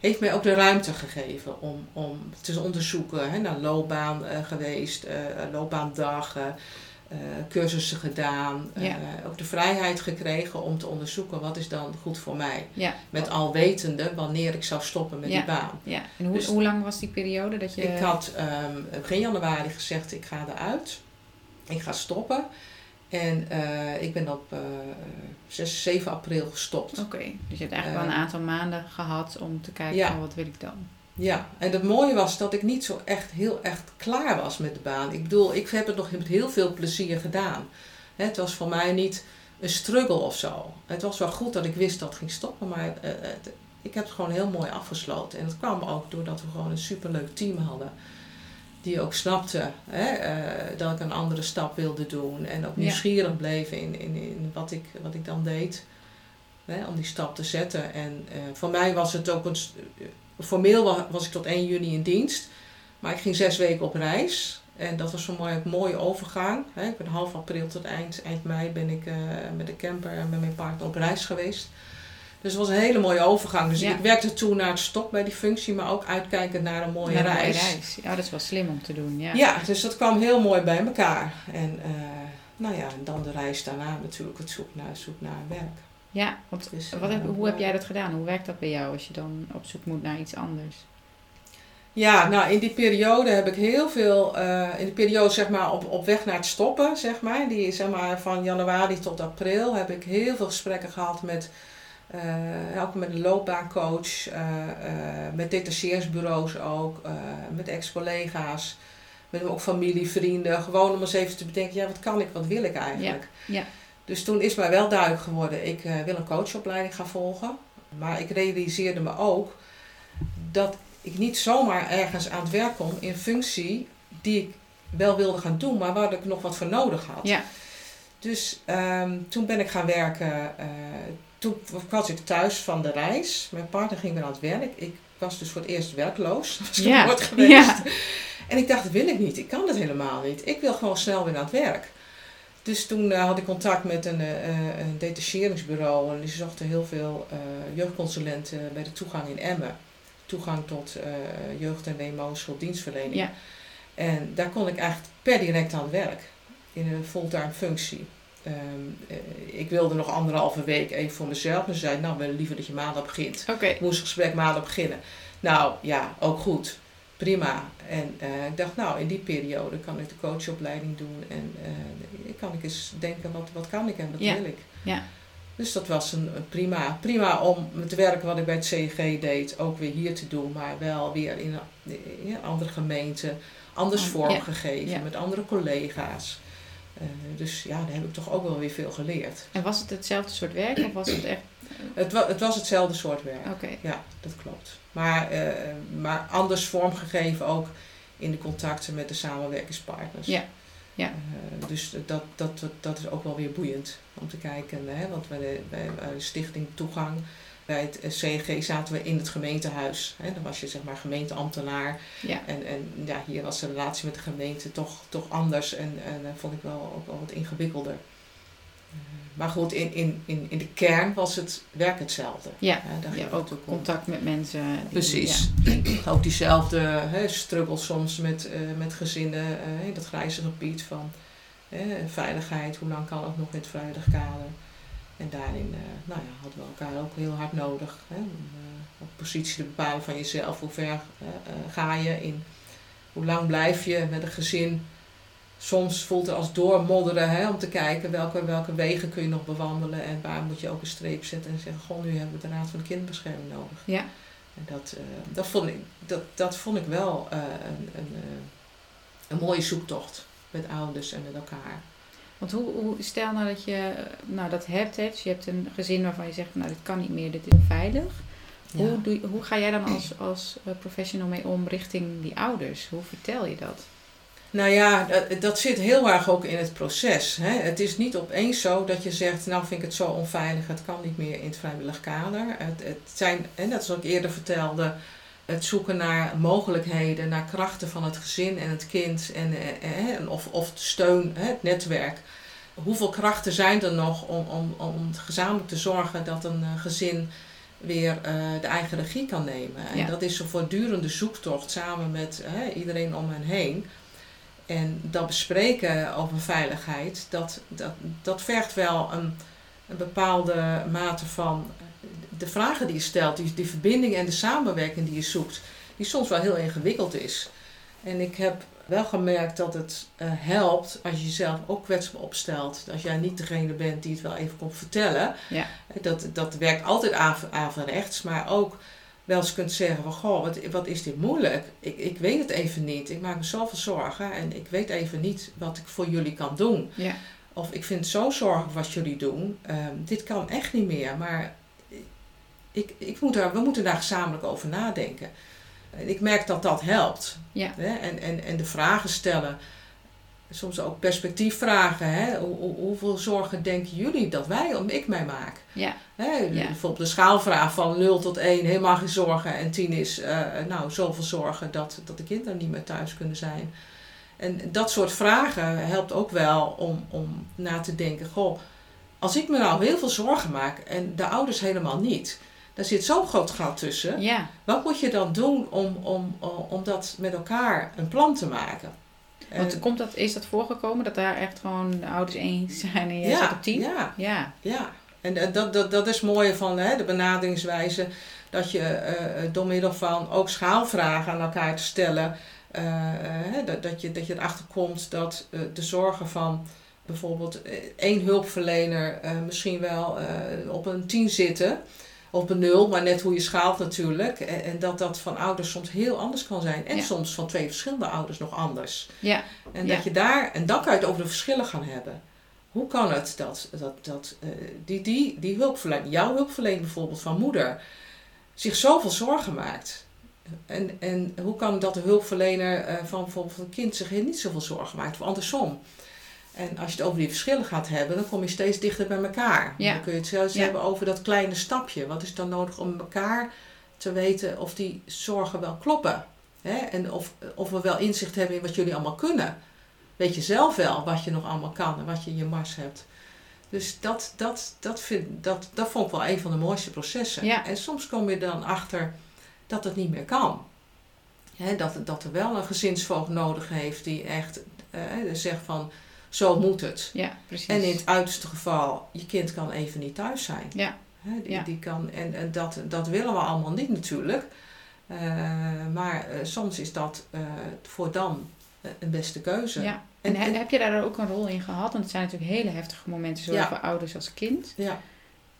heeft mij ook de ruimte gegeven om, om te onderzoeken. Hè, naar loopbaan eh, geweest, eh, loopbaandagen, cursussen gedaan. Ja. ook de vrijheid gekregen om te onderzoeken wat is dan goed voor mij. ja, Met al wetende wanneer ik zou stoppen met Ja. die baan. ja. En hoe, Dus- hoe lang was die periode dat je... Ik had ehm, begin januari gezegd, ik ga eruit. Ik ga stoppen. En eh, ik ben op eh 6, 7 april gestopt. Oké, dus je hebt eigenlijk wel een Eh, aantal maanden gehad om te kijken Ja. van wat wil ik dan. Ja, en het mooie was dat ik niet zo echt heel echt klaar was met de baan. Ik bedoel, ik heb het nog met heel veel plezier gedaan. Het was voor mij niet een struggle of zo. Het was wel goed dat ik wist dat het ging stoppen, maar eh, het- ik heb het gewoon heel mooi afgesloten. En dat kwam ook doordat we gewoon een superleuk team hadden. Die ook snapte hè, eh, dat ik een andere stap wilde doen. En ook nieuwsgierig bleef in, in, in wat, ik, wat ik dan deed. Hè, om die stap te zetten. En eh, voor mij was het ook een. s- Formeel wa- was ik tot 1 juni in dienst. Maar ik ging zes weken op reis. En dat was voor mij een mooie overgang. Hè. Ik ben half april tot eind, eind mei ben ik eh, met de camper en met mijn partner op reis geweest. Dus het was een hele mooie overgang. Dus Ja. ik werkte toen naar het stop bij die functie, maar ook uitkijkend naar een mooie Naar een reis. mooie reis. Ja, dat is wel slim om te doen. Ja. Ja, dus dat kwam heel mooi bij elkaar. En eh, nou ja, en dan de reis daarna natuurlijk het zoek naar, zoek naar werk. Ja, want Dus, wat heb, eh, hoe heb jij dat gedaan? Hoe werkt dat bij jou als je dan op zoek moet naar iets anders? Ja, nou in die periode heb ik heel veel, eh, in de periode zeg maar op, op weg naar het stoppen, zeg maar, die zeg maar van januari tot april heb ik heel veel gesprekken gehad met, eh, ook met een loopbaancoach, eh, eh, met detacheringsbureaus ook, met ex-collega's, met ook familie, vrienden, gewoon om eens even te bedenken, ja wat kan ik, wat wil ik eigenlijk? ja. Dus toen is mij wel duidelijk geworden, ik wil een coachopleiding gaan volgen. Maar ik realiseerde me ook dat ik niet zomaar ergens aan het werk kom in functie die ik wel wilde gaan doen, maar waar ik nog wat voor nodig had. Ja, Dus ehm, toen ben ik gaan werken. Toen was ik thuis van de reis. Mijn partner ging weer aan het werk. Ik was dus voor het eerst werkloos. Dat was nooit geweest. En ik dacht, dat wil ik niet. Ik kan dat helemaal niet. Ik wil gewoon snel weer aan het werk. Dus toen had ik contact met een, een detacheringsbureau en die zochten heel veel jeugdconsulenten bij de toegang in Emmen. Toegang tot jeugd- en WMO-schulddienstverlening. Ja. En daar kon ik eigenlijk per direct aan het werk in een fulltime functie. Ehm, eh, ik wilde nog anderhalve week even voor mezelf. En ze zei, nou, we willen liever dat je maandag begint. Okay. Moest het gesprek maandag beginnen. Nou, ja, ook goed. Prima. En uh, ik dacht, nou, in die periode kan ik de coachopleiding doen. En uh, kan ik eens denken, wat, wat kan ik en wat wil ik? Ja. Dus dat was een, prima. Prima om het werk wat ik bij het CG deed ook weer hier te doen. Maar wel weer in een, andere gemeente. Anders vormgegeven. Met andere collega's. Uh, dus ja, daar heb ik toch ook wel weer veel geleerd. En was het hetzelfde soort werk of was het echt... Het, wa het was hetzelfde soort werk. Ja, dat klopt. Maar, uh, maar anders vormgegeven ook in de contacten met de samenwerkingspartners. Ja. Ja. Uh, dus dat, dat, dat is ook wel weer boeiend om te kijken. Hè? Want bij de, bij de Stichting Toegang bij het CNG zaten we in het gemeentehuis. Hè. Dan was je zeg maar gemeenteambtenaar. Ja. En, en ja, hier was de relatie met de gemeente toch, toch anders en, en dat vond ik wel ook wel wat ingewikkelder. Uh, maar goed, in, in, in, in de kern was het werk hetzelfde. Ja, ja ook contact met mensen. Precies. Ja. Ook diezelfde hè, struggle soms met, uh, met gezinnen in dat grijze gebied van veiligheid. Hoe lang kan het nog in het veilig kader? En daarin uh, nou ja, hadden we elkaar ook heel hard nodig. Hè, om op positie te bepalen van jezelf. Hoe ver uh, ga je in? Hoe lang blijf je met een gezin? Soms voelt het als doormodderen hè, om te kijken welke, welke wegen kun je nog bewandelen. En waar moet je ook een streep zetten en zeggen, goh, nu hebben we de Raad van de Kinderbescherming nodig. Ja. En dat, dat, vond, ik, dat, dat vond ik wel een, een, een mooie zoektocht met ouders en met elkaar. Want hoe, hoe, stel nou dat je nou, dat hebt, hè, dus je hebt een gezin waarvan je zegt, nou dit kan niet meer, dit is onveilig. Ja. Hoe, doe, hoe ga jij dan als, als professional mee om richting die ouders? Hoe vertel je dat? Nou ja, dat, dat zit heel erg ook in het proces. Hè. Het is niet opeens zo dat je zegt, nou vind ik het zo onveilig, het kan niet meer in het vrijwillig kader. Het, het zijn, en dat is ook eerder vertelde, het zoeken naar mogelijkheden, naar krachten van het gezin en het kind en, eh, eh of, of steun, het netwerk. Hoeveel krachten zijn er nog om, om, om gezamenlijk te zorgen dat een eh, gezin weer de eigen regie kan nemen? En dat is een voortdurende zoektocht samen met iedereen om hen heen. En dat bespreken over veiligheid, dat, dat, dat vergt wel een, een bepaalde mate van de vragen die je stelt, die, die verbinding en de samenwerking die je zoekt, die soms wel heel ingewikkeld is. En ik heb wel gemerkt dat het uh, helpt als je jezelf ook kwetsbaar opstelt. Als jij niet degene bent die het wel even komt vertellen. Ja. Dat, dat werkt altijd averechts, maar ook wel eens kunt zeggen van goh, wat, wat is dit moeilijk? Ik, ik weet het even niet. Ik maak me zoveel zorgen en ik weet even niet wat ik voor jullie kan doen. Ja. Of ik vind het zo zorgelijk wat jullie doen. Um, dit kan echt niet meer. Maar ik, ik moet daar, we moeten daar gezamenlijk over nadenken. En ik merk dat dat helpt. Ja. Hè? En, en, en de vragen stellen. Soms ook perspectiefvragen. Hè? Hoe, hoeveel zorgen denken jullie dat wij, om ik mij maak? Ja. Hè? Ja. Bijvoorbeeld de schaalvraag van 0 tot 1, helemaal geen zorgen. En 10 is uh, nou, zoveel zorgen dat, dat de kinderen niet meer thuis kunnen zijn. En dat soort vragen helpt ook wel om, om na te denken. Goh, als ik me nou heel veel zorgen maak en de ouders helemaal niet daar zit zo'n groot gat tussen. Ja. Wat moet je dan doen om, om, om dat met elkaar een plan te maken? Want komt dat, is dat voorgekomen dat daar echt gewoon de ouders eens zijn en jij ja, zit op tien? Ja, ja. ja. En dat, dat, dat is mooi van hè, de benaderingswijze. Dat je uh, door middel van ook schaalvragen aan elkaar te stellen. Uh, dat, dat, je, dat je erachter komt dat uh, de zorgen van bijvoorbeeld één hulpverlener misschien wel op een tien zitten op een nul, maar net hoe je schaalt natuurlijk. En, en, dat dat van ouders soms heel anders kan zijn. En Ja. soms van twee verschillende ouders nog anders. Ja. En Ja. dat je daar, en dan kan je het over de verschillen gaan hebben. Hoe kan het dat, dat, dat eh, die, die, die hulpverlener, jouw hulpverlener bijvoorbeeld van moeder, zich zoveel zorgen maakt? En, en hoe kan dat de hulpverlener eh, van bijvoorbeeld een kind zich niet zoveel zorgen maakt? Of andersom. En als je het over die verschillen gaat hebben, dan kom je steeds dichter bij elkaar. Ja. Dan kun je het zelfs Ja. hebben over dat kleine stapje. Wat is dan nodig om elkaar te weten of die zorgen wel kloppen? Hè? En of, of we wel inzicht hebben in wat jullie allemaal kunnen. weet je zelf wel wat je nog allemaal kan en wat je in je mars hebt. Dus dat, dat, dat, vind, dat, dat vond ik wel een van de mooiste processen. Ja. En soms kom je dan achter dat het niet meer kan. Hè, dat, dat er wel een gezinsvoogd nodig heeft die echt eh, zegt van zo moet het. Ja, precies. En in het uiterste geval, je kind kan even niet thuis zijn. Ja. Die, Ja. die kan, en en dat, dat willen we allemaal niet natuurlijk. Eh, maar eh, soms is dat eh, voor dan een beste keuze. Ja. En, En- he- en- heb je daar ook een rol in gehad? Want het zijn natuurlijk hele heftige momenten, zowel Ja. voor ouders als kind. Ja.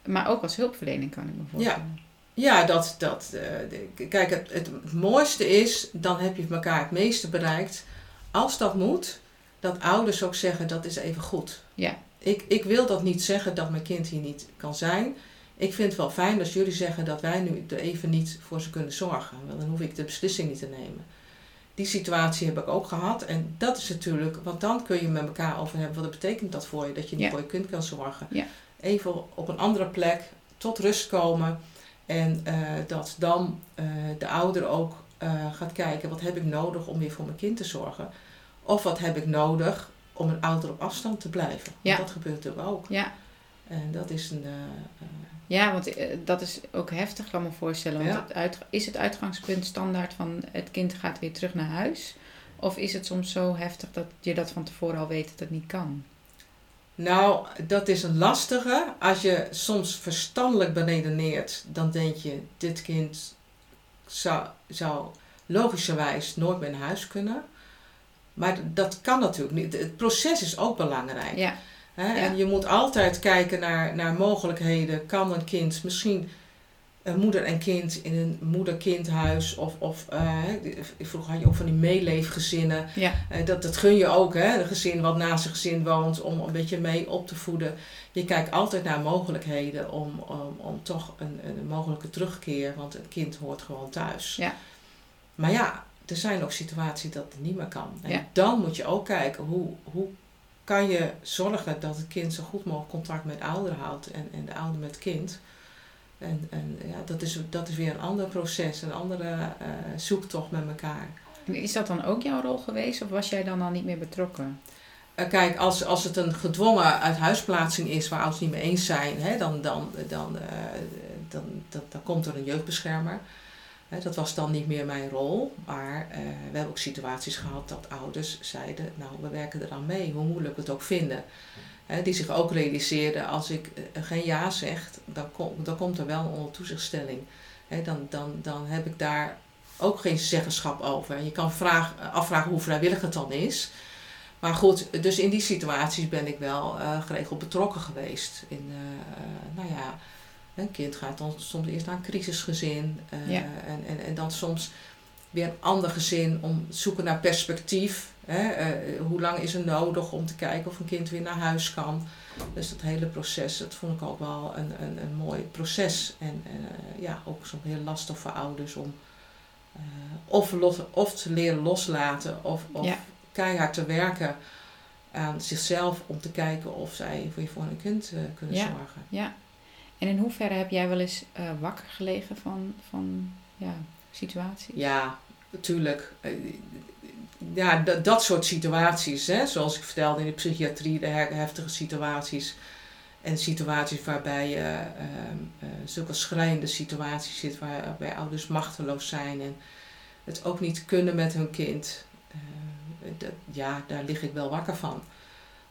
Maar ook als hulpverlening kan ik me voorstellen. Ja, dat, dat de- kijk, het, het, het mooiste is, dan heb je elkaar het meeste bereikt. Als dat moet, dat ouders ook zeggen, dat is even goed. Ja. Ik, ik wil dat niet zeggen dat mijn kind hier niet kan zijn. Ik vind het wel fijn als jullie zeggen dat wij nu er even niet voor ze kunnen zorgen. Want dan hoef ik de beslissing niet te nemen. Die situatie heb ik ook gehad. En dat is natuurlijk, want dan kun je met elkaar over hebben. Wat betekent dat voor je? Dat je niet Ja. voor je kind kan zorgen. Ja. Even op een andere plek tot rust komen. En eh, dat dan eh, de ouder ook eh, gaat kijken, wat heb ik nodig om weer voor mijn kind te zorgen? Of wat heb ik nodig om een ouder op afstand te blijven? Ja. Want dat gebeurt natuurlijk ook. Ja, En dat is een... eh, eh, ja want eh, dat is ook heftig, kan me voorstellen. Want Ja. het uit, is het uitgangspunt standaard van het kind gaat weer terug naar huis? Of is het soms zo heftig dat je dat van tevoren al weet dat het niet kan? Nou, dat is een lastige. Als je soms verstandelijk beredeneert, dan denk je, dit kind zou, zou logischerwijs nooit meer naar huis kunnen. Maar dat kan natuurlijk niet. Het proces is ook belangrijk. Ja, Hè? Ja. En je moet altijd kijken naar, naar mogelijkheden. Kan een kind misschien een moeder en kind in een moeder-kindhuis of, of eh, vroeger had je ook van die meeleefgezinnen. ja, Eh, dat, dat gun je ook, hè? Een gezin wat naast een gezin woont, om een beetje mee op te voeden. Je kijkt altijd naar mogelijkheden om, om, om toch een, een mogelijke terugkeer, want een kind hoort gewoon thuis. Ja. Maar ja, er zijn ook situaties dat het niet meer kan. En Ja. dan moet je ook kijken hoe, hoe kan je zorgen dat het kind zo goed mogelijk contact met de ouder houdt en, en de ouder met het kind. En, en ja, dat is, dat is weer een ander proces, een andere eh, zoektocht met elkaar. En is dat dan ook jouw rol geweest of was jij dan al niet meer betrokken? Eh, kijk, als, als het een gedwongen uithuisplaatsing is waar ouders niet mee eens zijn, hè, dan, dan, dan, eh, dan, dan, dan komt er een jeugdbeschermer. Dat was dan niet meer mijn rol. Maar eh, we hebben ook situaties gehad dat ouders zeiden, nou we werken eraan mee, hoe moeilijk we het ook vinden. Die zich ook realiseerden, als ik eh, geen ja zeg, dan, dan komt er wel een onder toezichtstelling. Hè, dan, dan, dan heb ik daar ook geen zeggenschap over. Je kan vraag, afvragen hoe vrijwillig het dan is. Maar goed, dus in die situaties ben ik wel eh, geregeld betrokken geweest. In, eh, eh, nou ja, een kind gaat dan soms eerst naar een crisisgezin. eh, Ja. en, en, en dan soms weer een ander gezin om te zoeken naar perspectief. Hè? eh, hoe lang is er nodig om te kijken of een kind weer naar huis kan. Dus dat hele proces, dat vond ik ook wel een, een, een mooi proces. En eh, ja, ook soms heel lastig voor ouders om of, los, of te leren loslaten of, of Ja. keihard te werken aan zichzelf om te kijken of zij voor een kind kunnen Ja. zorgen. Ja. En in hoeverre heb jij wel eens eh, wakker gelegen van, van ja, situaties? Ja, natuurlijk. Eh, Ja, dat, soort situaties, hè, zoals ik vertelde in de psychiatrie, de heftige situaties. En situaties waarbij je ehm, eh, zulke schrijnende situaties zit, waar- waarbij ouders machteloos zijn en het ook niet kunnen met hun kind. Dat, ja, daar lig ik wel wakker van.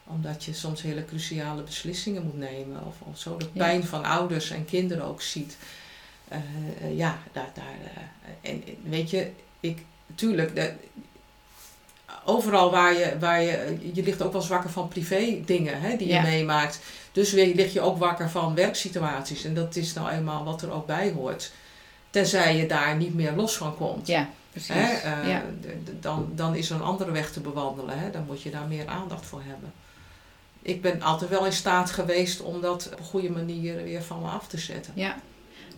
Omdat je soms hele cruciale beslissingen moet nemen. Of, of zo de Ja. pijn van ouders en kinderen ook ziet. Eh, eh, ja, daar, daar, eh, en weet je, ik, tuurlijk, overal waar je, waar je, je ligt ook wel eens wakker van privé dingen hè, die Ja. je meemaakt. Dus weer lig je ook wakker van werksituaties. En dat is nou eenmaal wat er ook bij hoort. Tenzij je daar niet meer los van komt. Ja, precies. Hè, ja. dan, dan is er een andere weg te bewandelen. Hè? Dan moet je daar meer aandacht voor hebben. Ik ben altijd wel in staat geweest om dat op een goede manier weer van me af te zetten. Ja.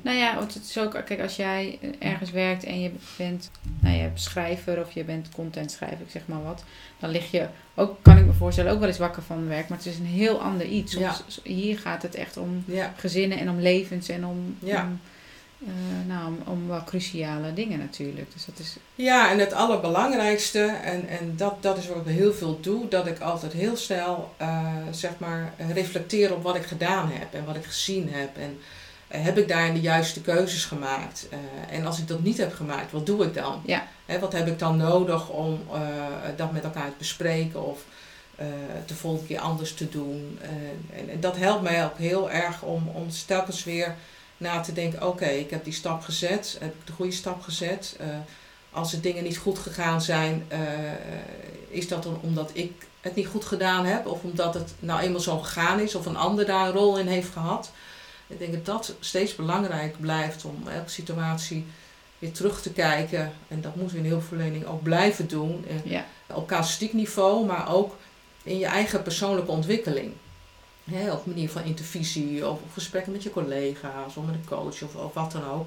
Nou ja, want het is ook, kijk, als jij ergens werkt en je bent nou, je bent schrijver of je bent contentschrijver, ik zeg maar wat, dan lig je ook, kan ik me voorstellen, ook wel eens wakker van werk, maar het is een heel ander iets. Ja. Hier gaat het echt om Ja, gezinnen en om levens en om, Ja. om, nou, om, om wel cruciale dingen natuurlijk. Dus dat is... Ja, en het allerbelangrijkste, en, en dat, dat is wat ik heel veel doe, dat ik altijd heel snel zeg maar reflecteer op wat ik gedaan heb en wat ik gezien heb. En heb ik daar de juiste keuzes gemaakt? en als ik dat niet heb gemaakt, wat doe ik dan? Ja. wat heb ik dan nodig om dat met elkaar te bespreken? Of uh, de volgende keer anders te doen. En, en, dat helpt mij ook heel erg om, om telkens weer na te denken: oké, ik heb die stap gezet, heb ik de goede stap gezet. Uh, als er dingen niet goed gegaan zijn, is dat dan omdat ik het niet goed gedaan heb, of omdat het nou eenmaal zo gegaan is, of een ander daar een rol in heeft gehad. Ik denk dat dat steeds belangrijk blijft om elke situatie weer terug te kijken. En dat moeten we in heel verlening ook blijven doen. Ja. Op casuïstiek niveau, maar ook in je eigen persoonlijke ontwikkeling. He, op manier van intervisie of, gesprekken met je collega's of met een coach of, of, wat dan ook.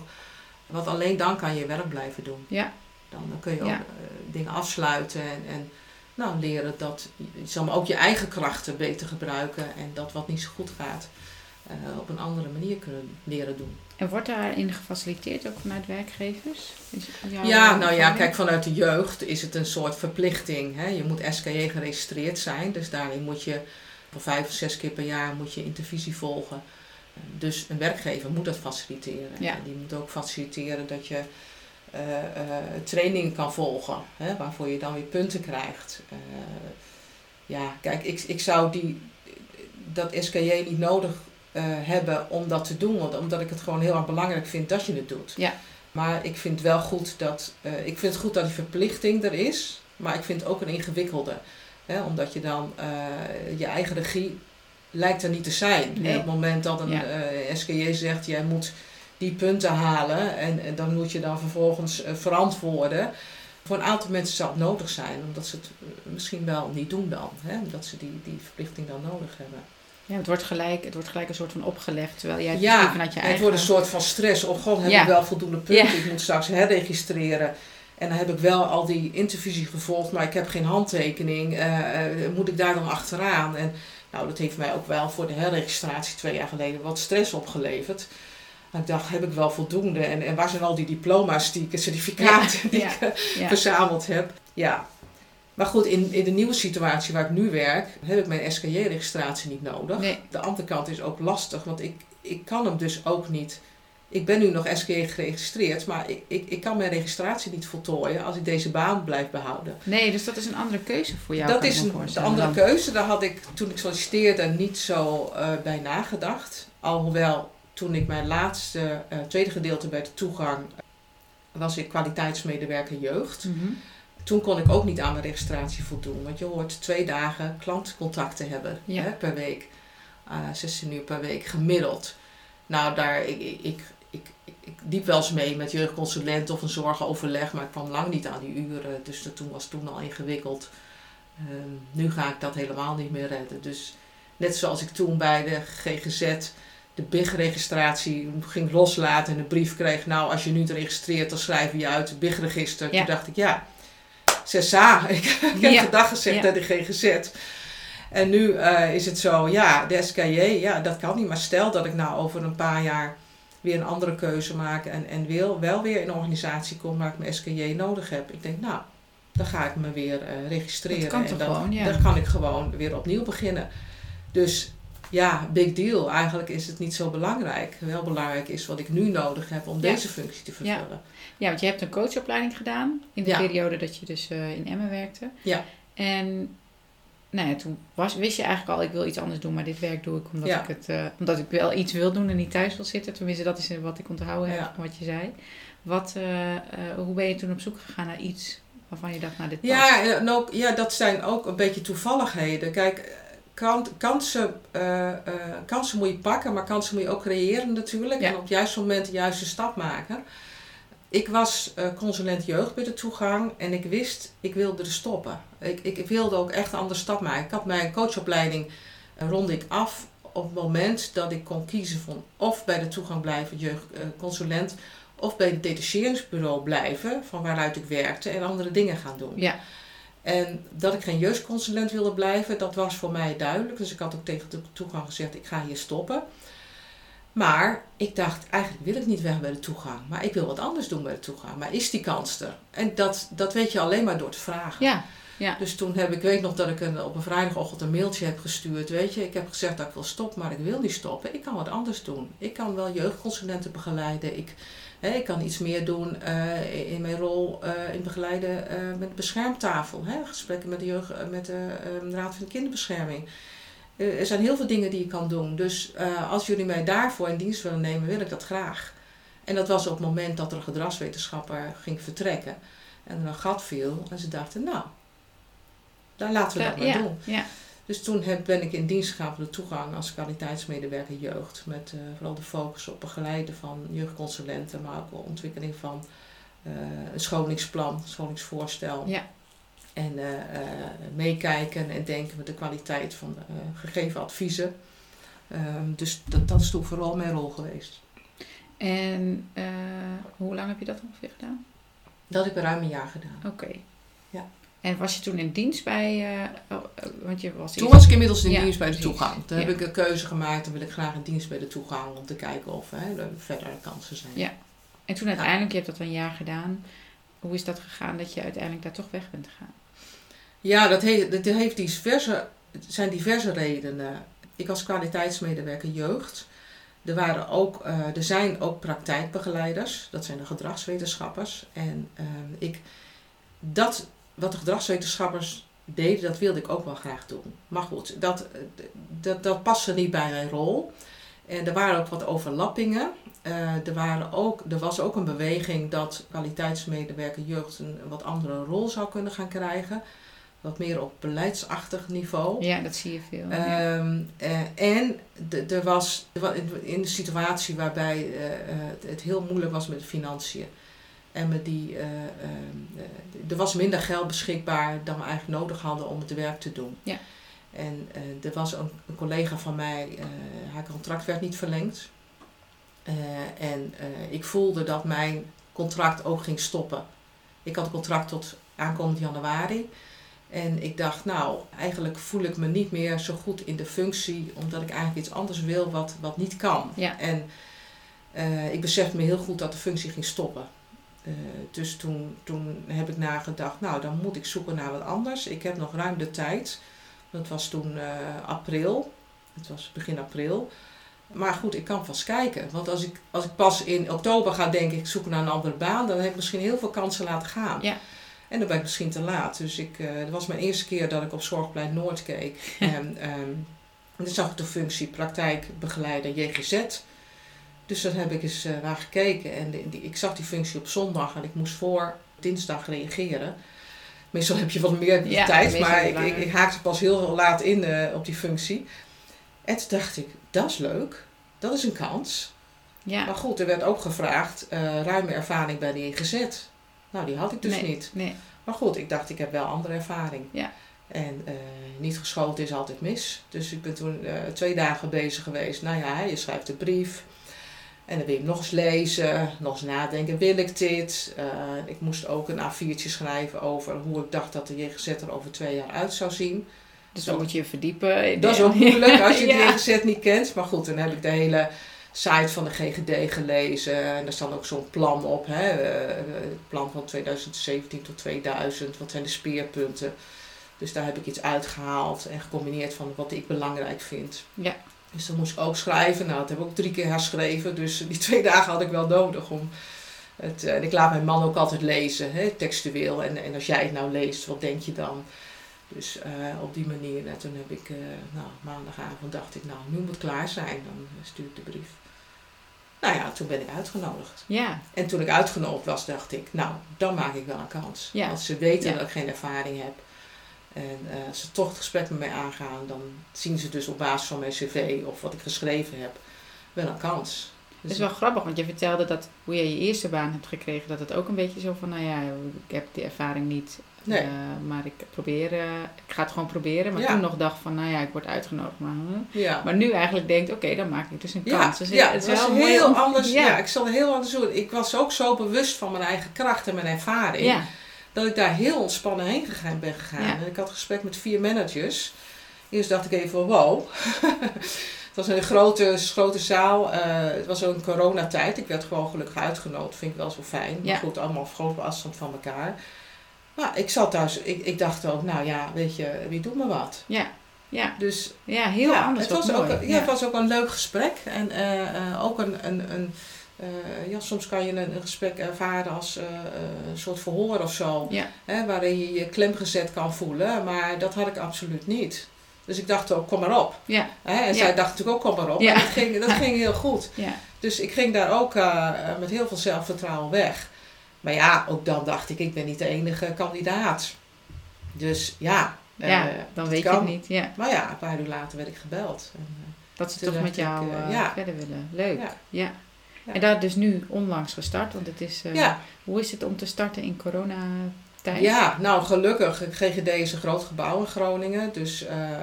Want alleen dan kan je werk blijven doen. Ja. Dan, dan kun je ook uh, dingen afsluiten en, en nou, leren dat je maar ook je eigen krachten beter gebruiken en dat wat niet zo goed gaat uh, op een andere manier kunnen leren doen. En wordt daarin gefaciliteerd ook vanuit werkgevers? Ja, nou ja, kijk, vanuit de jeugd is het een soort verplichting. Hè? Je moet SKJ geregistreerd zijn, dus daarin moet je vijf of zes keer per jaar moet je intervisie volgen. Dus een werkgever moet dat faciliteren. Ja. Die moet ook faciliteren dat je uh, uh, trainingen kan volgen, hè? waarvoor je dan weer punten krijgt. Uh, ja, kijk, ik, ik zou die, dat SKJ niet nodig hebben om dat te doen. Omdat ik het gewoon heel erg belangrijk vind dat je het doet. Ja. Maar ik vind wel goed dat, ik vind het goed dat die verplichting er is. Maar ik vind het ook een ingewikkelde. Hè? Omdat je dan uh, je eigen regie lijkt er niet te zijn. Nee. Op het moment dat een Ja. SKJ zegt, jij moet die punten halen. En, en dan moet je dan vervolgens verantwoorden. Voor een aantal mensen zal het nodig zijn. Omdat ze het misschien wel niet doen dan. Hè? Omdat ze die, die verplichting dan nodig hebben. Ja, het wordt gelijk, het wordt gelijk een soort van opgelegd, terwijl jij het Ja, vanuit je het eigen... wordt een soort van stress. Oh god, heb Ja. ik wel voldoende punten? Ja. Ik moet straks herregistreren. En dan heb ik wel al die intervisie gevolgd, maar ik heb geen handtekening. Eh, eh, moet ik daar dan achteraan? En nou, dat heeft mij ook wel voor de herregistratie twee jaar geleden wat stress opgeleverd. En ik dacht, heb ik wel voldoende? En, en waar zijn al die diploma's, die ik- certificaten die ja, ik eh, ja. verzameld heb? Ja. Maar goed, in, in de nieuwe situatie waar ik nu werk, heb ik mijn SKJ-registratie niet nodig. Nee. De andere kant is ook lastig, want ik, ik kan hem dus ook niet. Ik ben nu nog SKJ geregistreerd, maar ik, ik, ik kan mijn registratie niet voltooien als ik deze baan blijf behouden. Nee, dus dat is een andere keuze voor jou. dat is een, de andere keuze. Daar had ik toen ik solliciteerde niet zo eh, bij nagedacht. Alhoewel, toen ik mijn laatste, eh, tweede gedeelte bij de toegang, was ik kwaliteitsmedewerker jeugd. Mhm. Toen kon ik ook niet aan mijn registratie voldoen. Want je hoort twee dagen klantcontact te hebben Ja. hè, per week. Eh 16 uur per week gemiddeld. Nou, daar, ik, ik, ik, liep wel eens mee met jeugdconsulent of een zorgoverleg. Maar ik kwam lang niet aan die uren. Dus dat toen was toen al ingewikkeld. Ehm, nu ga ik dat helemaal niet meer redden. Dus net zoals ik toen bij de GGZ de BIG-registratie ging loslaten en de brief kreeg. Nou, als je nu registreert, dan schrijven je uit het BIG-register. Ja. Toen dacht ik, ja, Cessa. Ik, ik heb Ja. gedag gezegd Ja. de GGZ. En nu eh, is het zo, ja, de SKJ, ja, dat kan niet. Maar stel dat ik nou over een paar jaar weer een andere keuze maak en, en wil, wel weer in een organisatie kom waar ik mijn SKJ nodig heb. Ik denk, nou, dan ga ik me weer eh, registreren. Dat kan en dan, gewoon, ja. dan kan ik gewoon weer opnieuw beginnen. Dus ja, big deal. Eigenlijk is het niet zo belangrijk. Wel belangrijk is wat ik nu nodig heb om Ja. deze functie te vervullen. Ja, want je hebt een coachopleiding gedaan in de Ja. periode dat je dus eh, in Emmen werkte. Ja. En nou ja, toen was, wist je eigenlijk al, ik wil iets anders doen, maar dit werk doe ik omdat, Ja. ik, het, eh, omdat ik wel iets wil doen en niet thuis wil zitten. Tenminste, dat is wat ik onthouden heb Ja. van wat je zei. Wat, eh, eh, hoe ben je toen op zoek gegaan naar iets waarvan je dacht, nou dit past? Ja, en ook, ja, dat zijn ook een beetje toevalligheden. Kijk, kan- kansen, kansen moet je pakken, maar kansen moet je ook creëren natuurlijk. En op het juiste moment de juiste stap maken. Ik was consulent jeugd bij de toegang en ik wist, ik wilde er stoppen. Ik, ik wilde ook echt een andere stap maken. Ik had mijn coachopleiding, eh, rond ik af op het moment dat ik kon kiezen van of bij de toegang blijven jeugdconsulent of bij het detacheringsbureau blijven, van waaruit ik werkte en andere dingen gaan doen. Ja, En dat ik geen jeugdconsulent wilde blijven, dat was voor mij duidelijk. Dus ik had ook tegen de toegang gezegd, ik ga hier stoppen. Maar ik dacht, eigenlijk wil ik niet weg bij de toegang. Maar ik wil wat anders doen bij de toegang. Maar is die kans er? En dat, dat weet je alleen maar door te vragen. Ja. Ja. Dus toen heb ik, weet nog dat ik een, op een vrijdagochtend een mailtje heb gestuurd. Weet je, ik heb gezegd dat ik wil stoppen, maar ik wil niet stoppen. Ik kan wat anders doen. Ik kan wel jeugdconsulenten begeleiden. Ik, hè, ik kan iets meer doen eh, in mijn rol uh, in begeleiden uh, met beschermtafel. Hè, gesprekken met de, jeugd, met de Raad van de Kinderbescherming. er zijn heel veel dingen die je kan doen. Dus als jullie mij daarvoor in dienst willen nemen, wil ik dat graag. En dat was op het moment dat er een gedragswetenschapper ging vertrekken. En er een gat viel. En ze dachten, nou, dan laten we dat maar doen. Ja. Dus toen heb, ben ik in dienst gegaan voor de toegang als kwaliteitsmedewerker jeugd. Met uh, vooral de focus op begeleiden van jeugdconsulenten, maar ook ontwikkeling van uh, een scholingsplan, scholingsvoorstel. Ja. En uh, meekijken en denken met de kwaliteit van gegeven adviezen. Um, dus dat, dat is toen vooral mijn rol geweest. En hoe lang heb je dat ongeveer gedaan? Dat heb ik ruim een jaar gedaan. Oké. Ja. En was je toen in dienst bij. Uh, want je was toen was ik inmiddels in dienst bij de toegang. Toen heb ik een keuze gemaakt. Dan wil ik graag in dienst bij de toegang. Om te kijken of hè, er verder kansen zijn. Ja. En toen uiteindelijk, je hebt dat een jaar gedaan. Hoe is dat gegaan dat je uiteindelijk daar toch weg bent gegaan? Ja, dat heeft, dat heeft diverse, zijn diverse redenen. Ik was kwaliteitsmedewerker jeugd. Er, waren ook, uh, er zijn ook praktijkbegeleiders. Dat zijn de gedragswetenschappers. En uh, ik, dat wat de gedragswetenschappers deden, dat wilde ik ook wel graag doen. Maar goed, dat, dat, dat paste niet bij mijn rol. En er waren ook wat overlappingen. Uh, er, waren ook, er was ook een beweging dat kwaliteitsmedewerker jeugd een, wat andere rol zou kunnen gaan krijgen. Wat meer op beleidsachtig niveau. Ja, dat zie je veel. Um, uh, en er was in de situatie waarbij uh, het heel moeilijk was met de financiën. En die, uh, uh, er was minder geld beschikbaar dan we eigenlijk nodig hadden om het werk te doen. Ja. En er was een, een, collega van mij, haar contract werd niet verlengd. en ik voelde dat mijn contract ook ging stoppen. Ik had een contract tot aankomend januari. En ik dacht, nou, eigenlijk voel ik me niet meer zo goed in de functie, omdat ik eigenlijk iets anders wil wat, wat niet kan. Ja. En ik besefte me heel goed dat de functie ging stoppen. Uh, dus toen, toen heb ik nagedacht, nou dan moet ik zoeken naar wat anders. Ik heb nog ruim de tijd. Dat was toen uh, april. Het was begin april. Maar goed, ik kan vast kijken. Want als ik, als ik pas in oktober ga denken, ik zoek naar een andere baan, dan heb ik misschien heel veel kansen laten gaan. Ja. En dan ben ik misschien te laat. Dus ik, uh, dat was mijn eerste keer dat ik op Zorgplein Noord keek. en um, dan zag ik de functie praktijkbegeleider JGZ. Dus daar heb ik eens uh, naar gekeken en die, die, ik zag die functie op zondag en ik moest voor dinsdag reageren. Meestal heb je wat meer ja, tijd, maar ik, ik, ik, haakte pas heel laat in uh, op die functie. En toen dacht ik, dat is leuk, dat is een kans. Ja. Maar goed, er werd ook gevraagd uh, ruime ervaring bij de EGZ. Nou, die had ik dus nee, niet. Nee. Maar goed, ik dacht, ik heb wel andere ervaring. Ja. En uh, niet geschoten is altijd mis. Dus ik ben toen uh, twee dagen bezig geweest. Nou ja, je schrijft een brief. En dan wil je nog eens lezen, nog eens nadenken, wil ik dit? Uh, ik moest ook een A4'tje schrijven over hoe ik dacht dat de JGZ er over twee jaar uit zou zien. Dus dan moet je je verdiepen. Dat is ook moeilijk als je ja. de JGZ niet kent. Maar goed, dan heb ik de hele site van de GGD gelezen. En daar staat ook zo'n plan op. Hè? het plan van 2017 tot 2000. Wat zijn de speerpunten? Dus daar heb ik iets uitgehaald en gecombineerd van wat ik belangrijk vind. Ja. Dus dan moest ik ook schrijven. Nou, dat heb ik ook drie keer herschreven. Dus die twee dagen had ik wel nodig om het. En ik laat mijn man ook altijd lezen, hè, textueel. En, en als jij het nou leest, wat denk je dan? Dus uh, op die manier. En toen heb ik, uh, nou, maandagavond dacht ik, nou, nu moet het klaar zijn. Dan stuur ik de brief. Nou ja, toen ben ik uitgenodigd. Ja. En toen ik uitgenodigd was, dacht ik, nou, dan maak ik wel een kans. Ja. Als ze weten Ja. dat ik geen ervaring heb. En uh, als ze toch het gesprek met mij aangaan, dan zien ze dus op basis van mijn cv of wat ik geschreven heb, wel een kans. Het is wel grappig, want je vertelde dat hoe je je eerste baan hebt gekregen, dat het ook een beetje zo van, nou ja, ik heb die ervaring niet, Nee. uh, maar ik probeer, uh, ik ga het gewoon proberen. Maar Ja. toen nog dacht van, nou ja, ik word uitgenodigd. Maar, hm. Ja. maar nu eigenlijk denkt, oké, dan maak ik dus een Ja, kans. Dus ja, het is wel mooi heel om- anders. Ja. Ik zal heel anders doen. Ik was ook zo bewust van mijn eigen kracht en mijn ervaring. Dat ik daar heel ontspannen heen gegaan, ben gegaan. Ja. En ik had een gesprek met vier managers. Eerst dacht ik even, wow. was een grote, grote zaal. Eh, het was ook een coronatijd. Ik werd gewoon gelukkig uitgenodigd. Vind ik wel zo fijn. Ja. Maar goed, allemaal op grote afstand van elkaar. Maar ik zat thuis. Ik, ik dacht ook, nou ja, weet je, wie doet me wat? Ja, ja, Dus ja heel ja, anders. Het was, ook, mooi. ja, het was ook een leuk gesprek. En eh, eh, ook een. een, een eh, ja, soms kan je een, een gesprek ervaren als eh, eh, een soort verhoor of zo. Ja. Hè, waarin je je klem gezet kan voelen. Maar dat had ik absoluut niet. Dus ik dacht ook, kom maar op. Ja, Hè? En zij dacht natuurlijk ook, kom maar op. En dat ging, dat ging heel goed. ja, Dus ik ging daar ook met heel veel zelfvertrouwen weg. Maar ja, ook dan dacht ik, ik ben niet de enige kandidaat. Dus ja. ja dan weet je kan. het niet. Ja, Maar ja, een paar uur later werd ik gebeld. En, dat ze toch met ik, jou ja. verder willen. Leuk. Ja. Ja. En dat dus nu onlangs gestart, want het is... eh, ja. Hoe is het om te starten in coronatijd? Ja, nou gelukkig. GGD is een groot gebouw in Groningen. Dus eh, eh,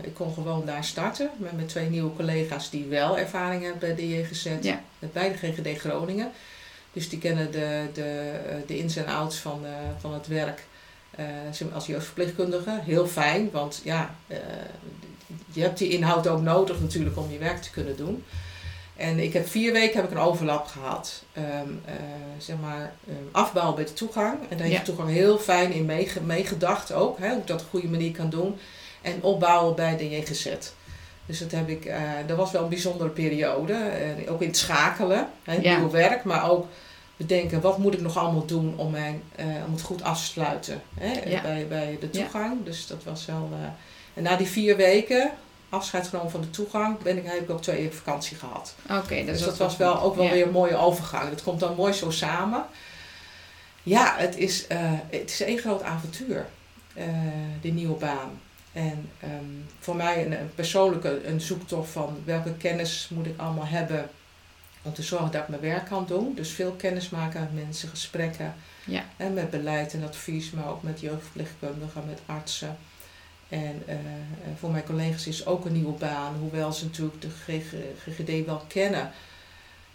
ik kon gewoon daar starten. Met mijn twee nieuwe collega's die wel ervaring hebben bij de JGZ. Ja. Met beide GGD Groningen. Dus die kennen de, de, de ins en outs van, van het werk als jeugdverpleegkundige. Heel fijn, want ja, je hebt die inhoud ook nodig natuurlijk om je werk te kunnen doen. En ik heb vier weken heb ik een overlap gehad. Eh, zeg maar ehm, afbouw bij de toegang. En daar heeft Ja. de toegang heel fijn in meege- meegedacht ook. Hè, hoe ik dat op een goede manier kan doen. En opbouwen bij de JGZ. Dus dat heb ik, eh, dat was wel een bijzondere periode. En ook in het schakelen, hè, Ja. nieuw werk, maar ook bedenken wat moet ik nog allemaal doen om, mijn, eh, om het goed af te sluiten hè, Ja. bij, bij de toegang. Dus dat was wel. en na die vier weken, afscheid genomen van de toegang, ben ik, heb ik ook twee weken vakantie gehad. Oké, dus dat was wel, ook wel Ja. weer een mooie overgang. Dat komt dan mooi zo samen. Ja, het is, eh, het is één groot avontuur, eh, die nieuwe baan. En ehm, voor mij een, een persoonlijke een zoektocht van welke kennis moet ik allemaal hebben om te zorgen dat ik mijn werk kan doen. Dus veel kennis maken met mensen, gesprekken. Ja. En met beleid en advies, maar ook met jeugdverpleegkundigen, met artsen. En eh, eh, voor mijn collega's is ook een nieuwe baan, hoewel ze natuurlijk de GG GGD wel kennen.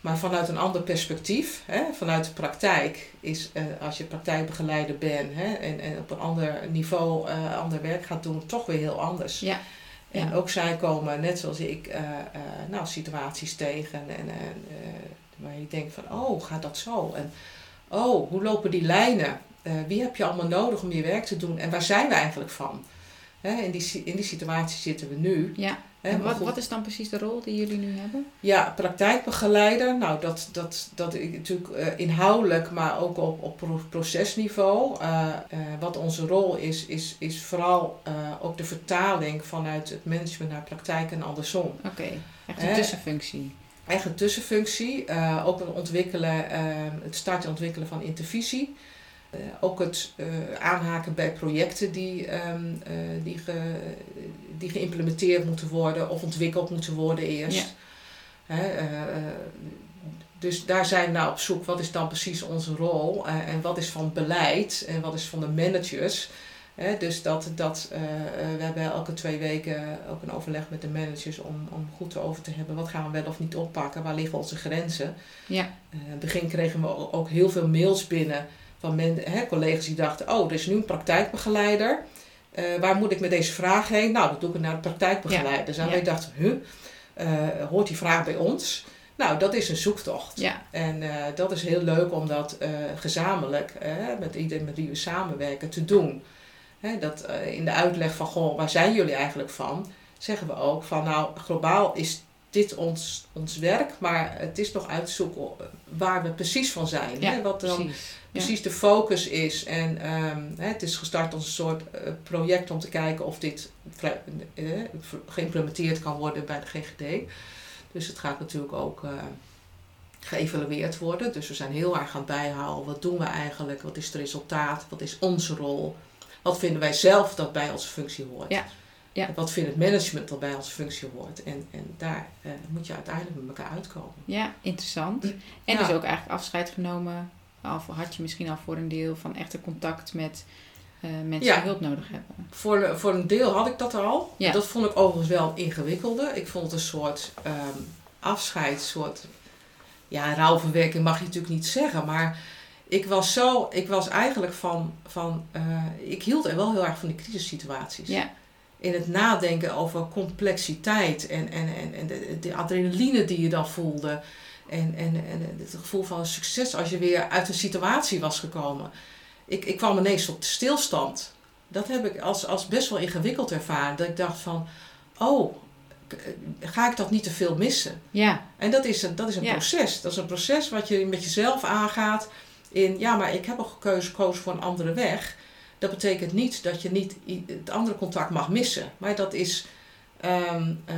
Maar vanuit een ander perspectief, hè, vanuit de praktijk, is eh, als je praktijkbegeleider bent hè, en, en op een ander niveau ander werk gaat doen, toch weer heel anders. Ja. En Ja. ook zij komen, net zoals ik, nou, situaties tegen en, en, waar je denkt van, oh, gaat dat zo? En oh, hoe lopen die lijnen? Wie heb je allemaal nodig om je werk te doen? En waar zijn we eigenlijk van? Hè, in, die, in die situatie zitten we nu. Ja. Hè, En wat, wat is dan precies de rol die jullie nu hebben? ja, praktijkbegeleider. Nou, dat, dat, dat is natuurlijk eh, inhoudelijk, maar ook op, op pro- procesniveau. Eh, eh, wat onze rol is, is, is vooral ook de vertaling vanuit het management naar praktijk en andersom. Oké, echt een Hè? tussenfunctie. Echt een tussenfunctie. ook het ontwikkelen, het starten en ontwikkelen van intervisie. Eh, ook het eh, aanhaken bij projecten die, ehm, eh, die, ge, die geïmplementeerd moeten worden of ontwikkeld moeten worden eerst. Hè, dus daar zijn we naar op zoek. Wat is dan precies onze rol? en wat is van beleid? En wat is van de managers? Hè, dus dat, dat, we hebben elke twee weken ook een overleg met de managers om, om goed over te hebben. Wat gaan we wel of niet oppakken? Waar liggen onze grenzen? Ja, in het begin kregen we ook heel veel mails binnen van men, hè, collega's die dachten, oh, er is nu een praktijkbegeleider. Eh, waar moet ik met deze vraag heen? Nou, dat doe ik naar de praktijkbegeleiders. En Ja. wij dachten, huh, eh, hoort die vraag bij ons? Nou, dat is een zoektocht. ja, En eh, dat is heel leuk om dat gezamenlijk, met iedereen met wie we samenwerken, te doen. Hè, dat in de uitleg van, goh, waar zijn jullie eigenlijk van? Zeggen we ook van, nou, globaal is dit ons, ons werk, maar het is nog uitzoeken waar we precies van zijn. ja hè? Wat dan precies. Precies de focus is. En ehm, het is gestart als een soort eh, project om te kijken of dit eh, geïmplementeerd kan worden bij de GGD. Dus het gaat natuurlijk ook eh, geëvalueerd worden. Dus we zijn heel erg aan het bijhouden. Wat doen we eigenlijk? Wat is het resultaat? Wat is onze rol? Wat vinden wij zelf dat bij onze functie hoort? Ja. Ja. Wat vindt het management dat bij onze functie hoort? En, en daar moet je uiteindelijk met elkaar uitkomen. Ja, interessant. En Ja. dus ook eigenlijk afscheid genomen, of had je misschien al voor een deel van echte contact met eh, mensen Ja. die hulp nodig hebben. Voor, voor een deel had ik dat al. Ja. Dat vond ik overigens wel ingewikkelder. Ik vond het een soort ehm afscheid, soort ja, rouwverwerking mag je natuurlijk niet zeggen, maar ik was zo, ik was eigenlijk van, van eh, ik hield er wel heel erg van die crisissituaties. Ja, in het nadenken over complexiteit en, en, en, en de, de adrenaline die je dan voelde. En, en, en het gevoel van succes als je weer uit een situatie was gekomen. Ik, ik kwam ineens tot stilstand. Dat heb ik als, als best wel ingewikkeld ervaren. Dat ik dacht van, oh, ga ik dat niet te veel missen? Ja. En dat is een, dat is een proces. Dat is een proces wat je met jezelf aangaat. In, ja, maar ik heb al gekozen, gekozen voor een andere weg. Dat betekent niet dat je niet het andere contact mag missen. Maar dat is, ehm, eh,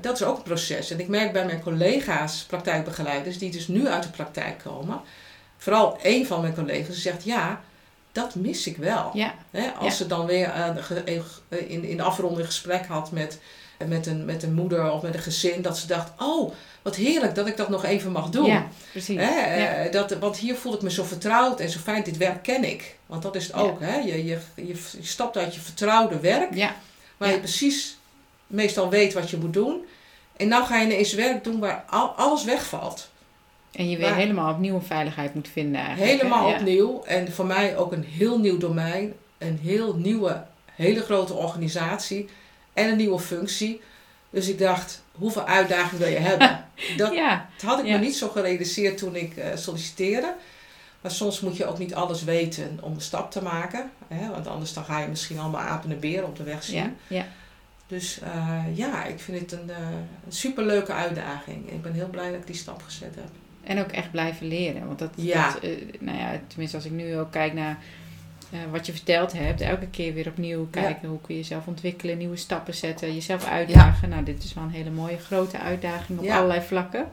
dat is ook een proces. En ik merk bij mijn collega's, praktijkbegeleiders, die dus nu uit de praktijk komen. Vooral één van mijn collega's zegt, ja, dat mis ik wel. Ja. als ze dan weer uh, in, in de afronding gesprek had met, met, een, met een moeder of met een gezin, dat ze dacht, oh, wat heerlijk dat ik dat nog even mag doen. Ja, precies. Ja. Dat, want hier voel ik me zo vertrouwd en zo fijn, dit werk ken ik. Want dat is het ook. Hè? Je, je, je, stapt uit je vertrouwde werk, ja. waar je precies meestal weet wat je moet doen. En nou ga je ineens werk doen waar al, alles wegvalt. En je weer helemaal opnieuw een veiligheid moet vinden eigenlijk. Helemaal opnieuw. En voor mij ook een heel nieuw domein. Een heel nieuwe, hele grote organisatie. En een nieuwe functie. Dus ik dacht, hoeveel uitdagingen wil je hebben? Dat, had ik me niet zo gerealiseerd toen ik uh, solliciteerde. Maar soms moet je ook niet alles weten om een stap te maken. Hè? Want anders dan ga je misschien allemaal apen en beren op de weg zien. Ja, ja. Dus uh, ja, ik vind het een, uh, een superleuke uitdaging. Ik ben heel blij dat ik die stap gezet heb. En ook echt blijven leren. Want dat, ja. dat nou ja, tenminste als ik nu ook kijk naar wat je verteld hebt, elke keer weer opnieuw kijken hoe kun je jezelf ontwikkelen, nieuwe stappen zetten, jezelf uitdagen. Nou, dit is wel een hele mooie grote uitdaging op allerlei vlakken.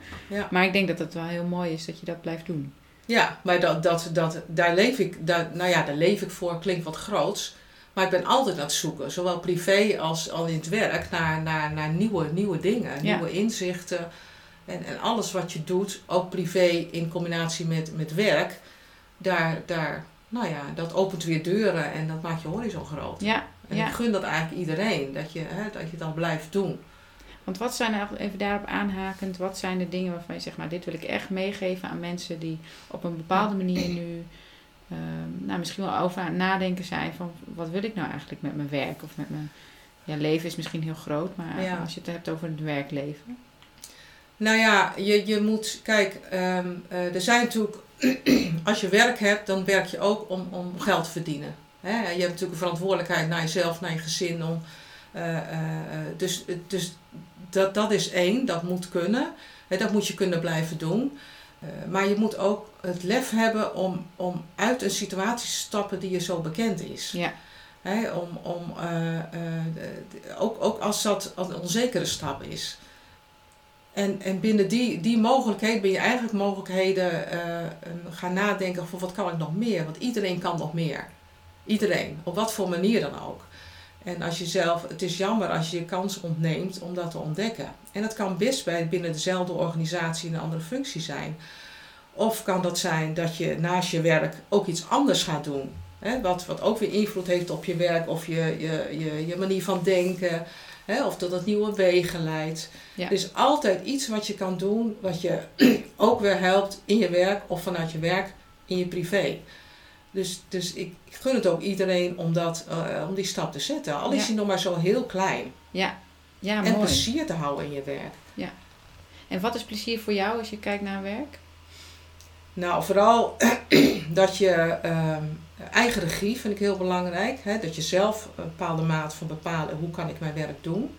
Maar ik denk dat het wel heel mooi is dat je dat blijft doen. Ja, maar dat, dat, dat, daar leef ik, daar, nou ja, daar leef ik voor, klinkt wat groots. Maar ik ben altijd aan het zoeken, zowel privé als al in het werk, naar, naar, naar nieuwe, nieuwe dingen, nieuwe inzichten. En, en alles wat je doet, ook privé in combinatie met, met werk, daar, daar, nou ja, dat opent weer deuren en dat maakt je horizon groot. Ja, en ik gun dat eigenlijk iedereen, dat je, hè, dat je dan blijft doen. Want wat zijn er, even daarop aanhakend, wat zijn de dingen waarvan je zegt, nou dit wil ik echt meegeven aan mensen die op een bepaalde manier nu ehm, nou, misschien wel over aan het nadenken zijn van wat wil ik nou eigenlijk met mijn werk of met mijn ja, leven is misschien heel groot, maar als je het hebt over het werkleven. Nou ja, je, je moet, kijk, ehm, eh, er zijn natuurlijk als je werk hebt, dan werk je ook om, om geld te verdienen. je hebt natuurlijk een verantwoordelijkheid naar jezelf, naar je gezin. Om, uh, dus dus dat, dat is één, dat moet kunnen. dat moet je kunnen blijven doen. Maar je moet ook het lef hebben om, om uit een situatie te stappen die je zo bekend is. Ja. om, om, ook, ook als dat een onzekere stap is. En, en binnen die, die mogelijkheid ben je eigenlijk mogelijkheden uh, gaan nadenken van wat kan ik nog meer? Want iedereen kan nog meer. Iedereen, op wat voor manier dan ook. En als je zelf, het is jammer als je je kans ontneemt om dat te ontdekken. En dat kan best bij binnen dezelfde organisatie een andere functie zijn. Of kan dat zijn dat je naast je werk ook iets anders gaat doen. Hè? Wat, wat ook weer invloed heeft op je werk of je, je, je, je manier van denken. Hè, of dat het nieuwe wegen leidt. Ja. Er is altijd iets wat je kan doen wat je ook weer helpt in je werk of vanuit je werk in je privé. Dus, dus ik, ik gun het ook iedereen om, dat, uh, om die stap te zetten. Al is hij nog maar zo heel klein. Ja, ja En plezier te houden in je werk. Ja. En wat is plezier voor jou als je kijkt naar werk? Nou, vooral dat je uh, eigen regie vind ik heel belangrijk. Hè? Dat je zelf een bepaalde maat van bepalen hoe kan ik mijn werk doen.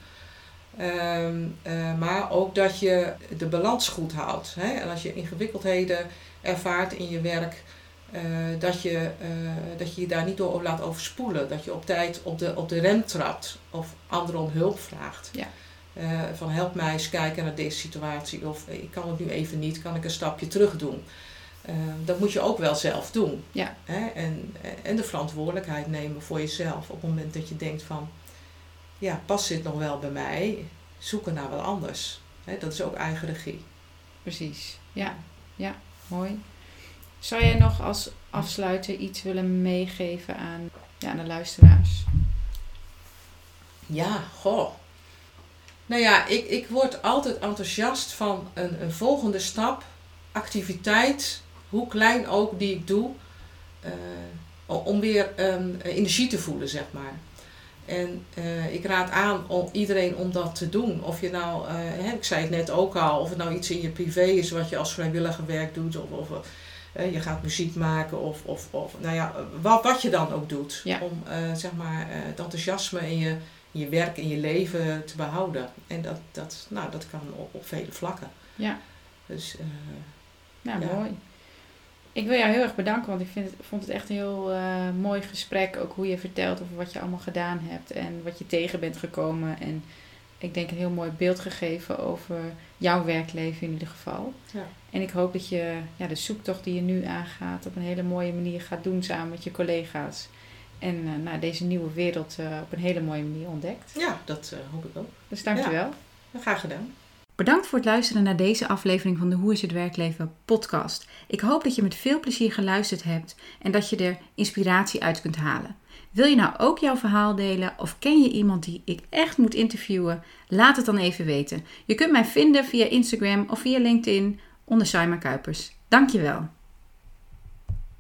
Um, uh, maar ook dat je de balans goed houdt. Hè? En als je ingewikkeldheden ervaart in je werk, uh, dat, je, uh, dat je je daar niet door laat overspoelen. Dat je op tijd op de, op de rem trapt of anderen om hulp vraagt. Ja. van help mij eens kijken naar deze situatie. Of ik kan het nu even niet, kan ik een stapje terug doen. Dat moet je ook wel zelf doen. Ja. Hè? En, en de verantwoordelijkheid nemen voor jezelf. Op het moment dat je denkt van, ja, past dit nog wel bij mij? Zoeken naar wat anders. Hè? Dat is ook eigen regie. Precies, ja. Ja, mooi. Zou jij nog als afsluiter iets willen meegeven aan, ja, aan de luisteraars? Ja, goh. Nou ja, ik, ik word altijd enthousiast van een, een volgende stap, activiteit hoe klein ook die ik doe, uh, om weer um, energie te voelen, zeg maar. En uh, ik raad aan om iedereen om dat te doen. Of je nou, uh, hè, ik zei het net ook al, of het nou iets in je privé is wat je als vrijwilliger werk doet, of, of je gaat muziek maken, of, of, of nou ja, wat, wat je dan ook doet. Ja. Om zeg maar het enthousiasme in je, in je werk, in je leven te behouden. En dat, dat, nou, dat kan op, op vele vlakken. Ja. Dus, nou, ja. mooi. Ik wil jou heel erg bedanken, want ik vind het, vond het echt een heel mooi gesprek. Ook hoe je vertelt over wat je allemaal gedaan hebt en wat je tegen bent gekomen. En ik denk een heel mooi beeld gegeven over jouw werkleven in ieder geval. Ja. En ik hoop dat je ja, de zoektocht die je nu aangaat op een hele mooie manier gaat doen samen met je collega's. En uh, nou, deze nieuwe wereld uh, op een hele mooie manier ontdekt. Ja, dat hoop ik ook. Dus dankjewel. Ja, graag gedaan. Bedankt voor het luisteren naar deze aflevering van de Hoe is het werkleven podcast. Ik hoop dat je met veel plezier geluisterd hebt en dat je er inspiratie uit kunt halen. Wil je nou ook jouw verhaal delen of ken je iemand die ik echt moet interviewen? Laat het dan even weten. Je kunt mij vinden via Instagram of via LinkedIn onder Saima Kuipers. Dankjewel.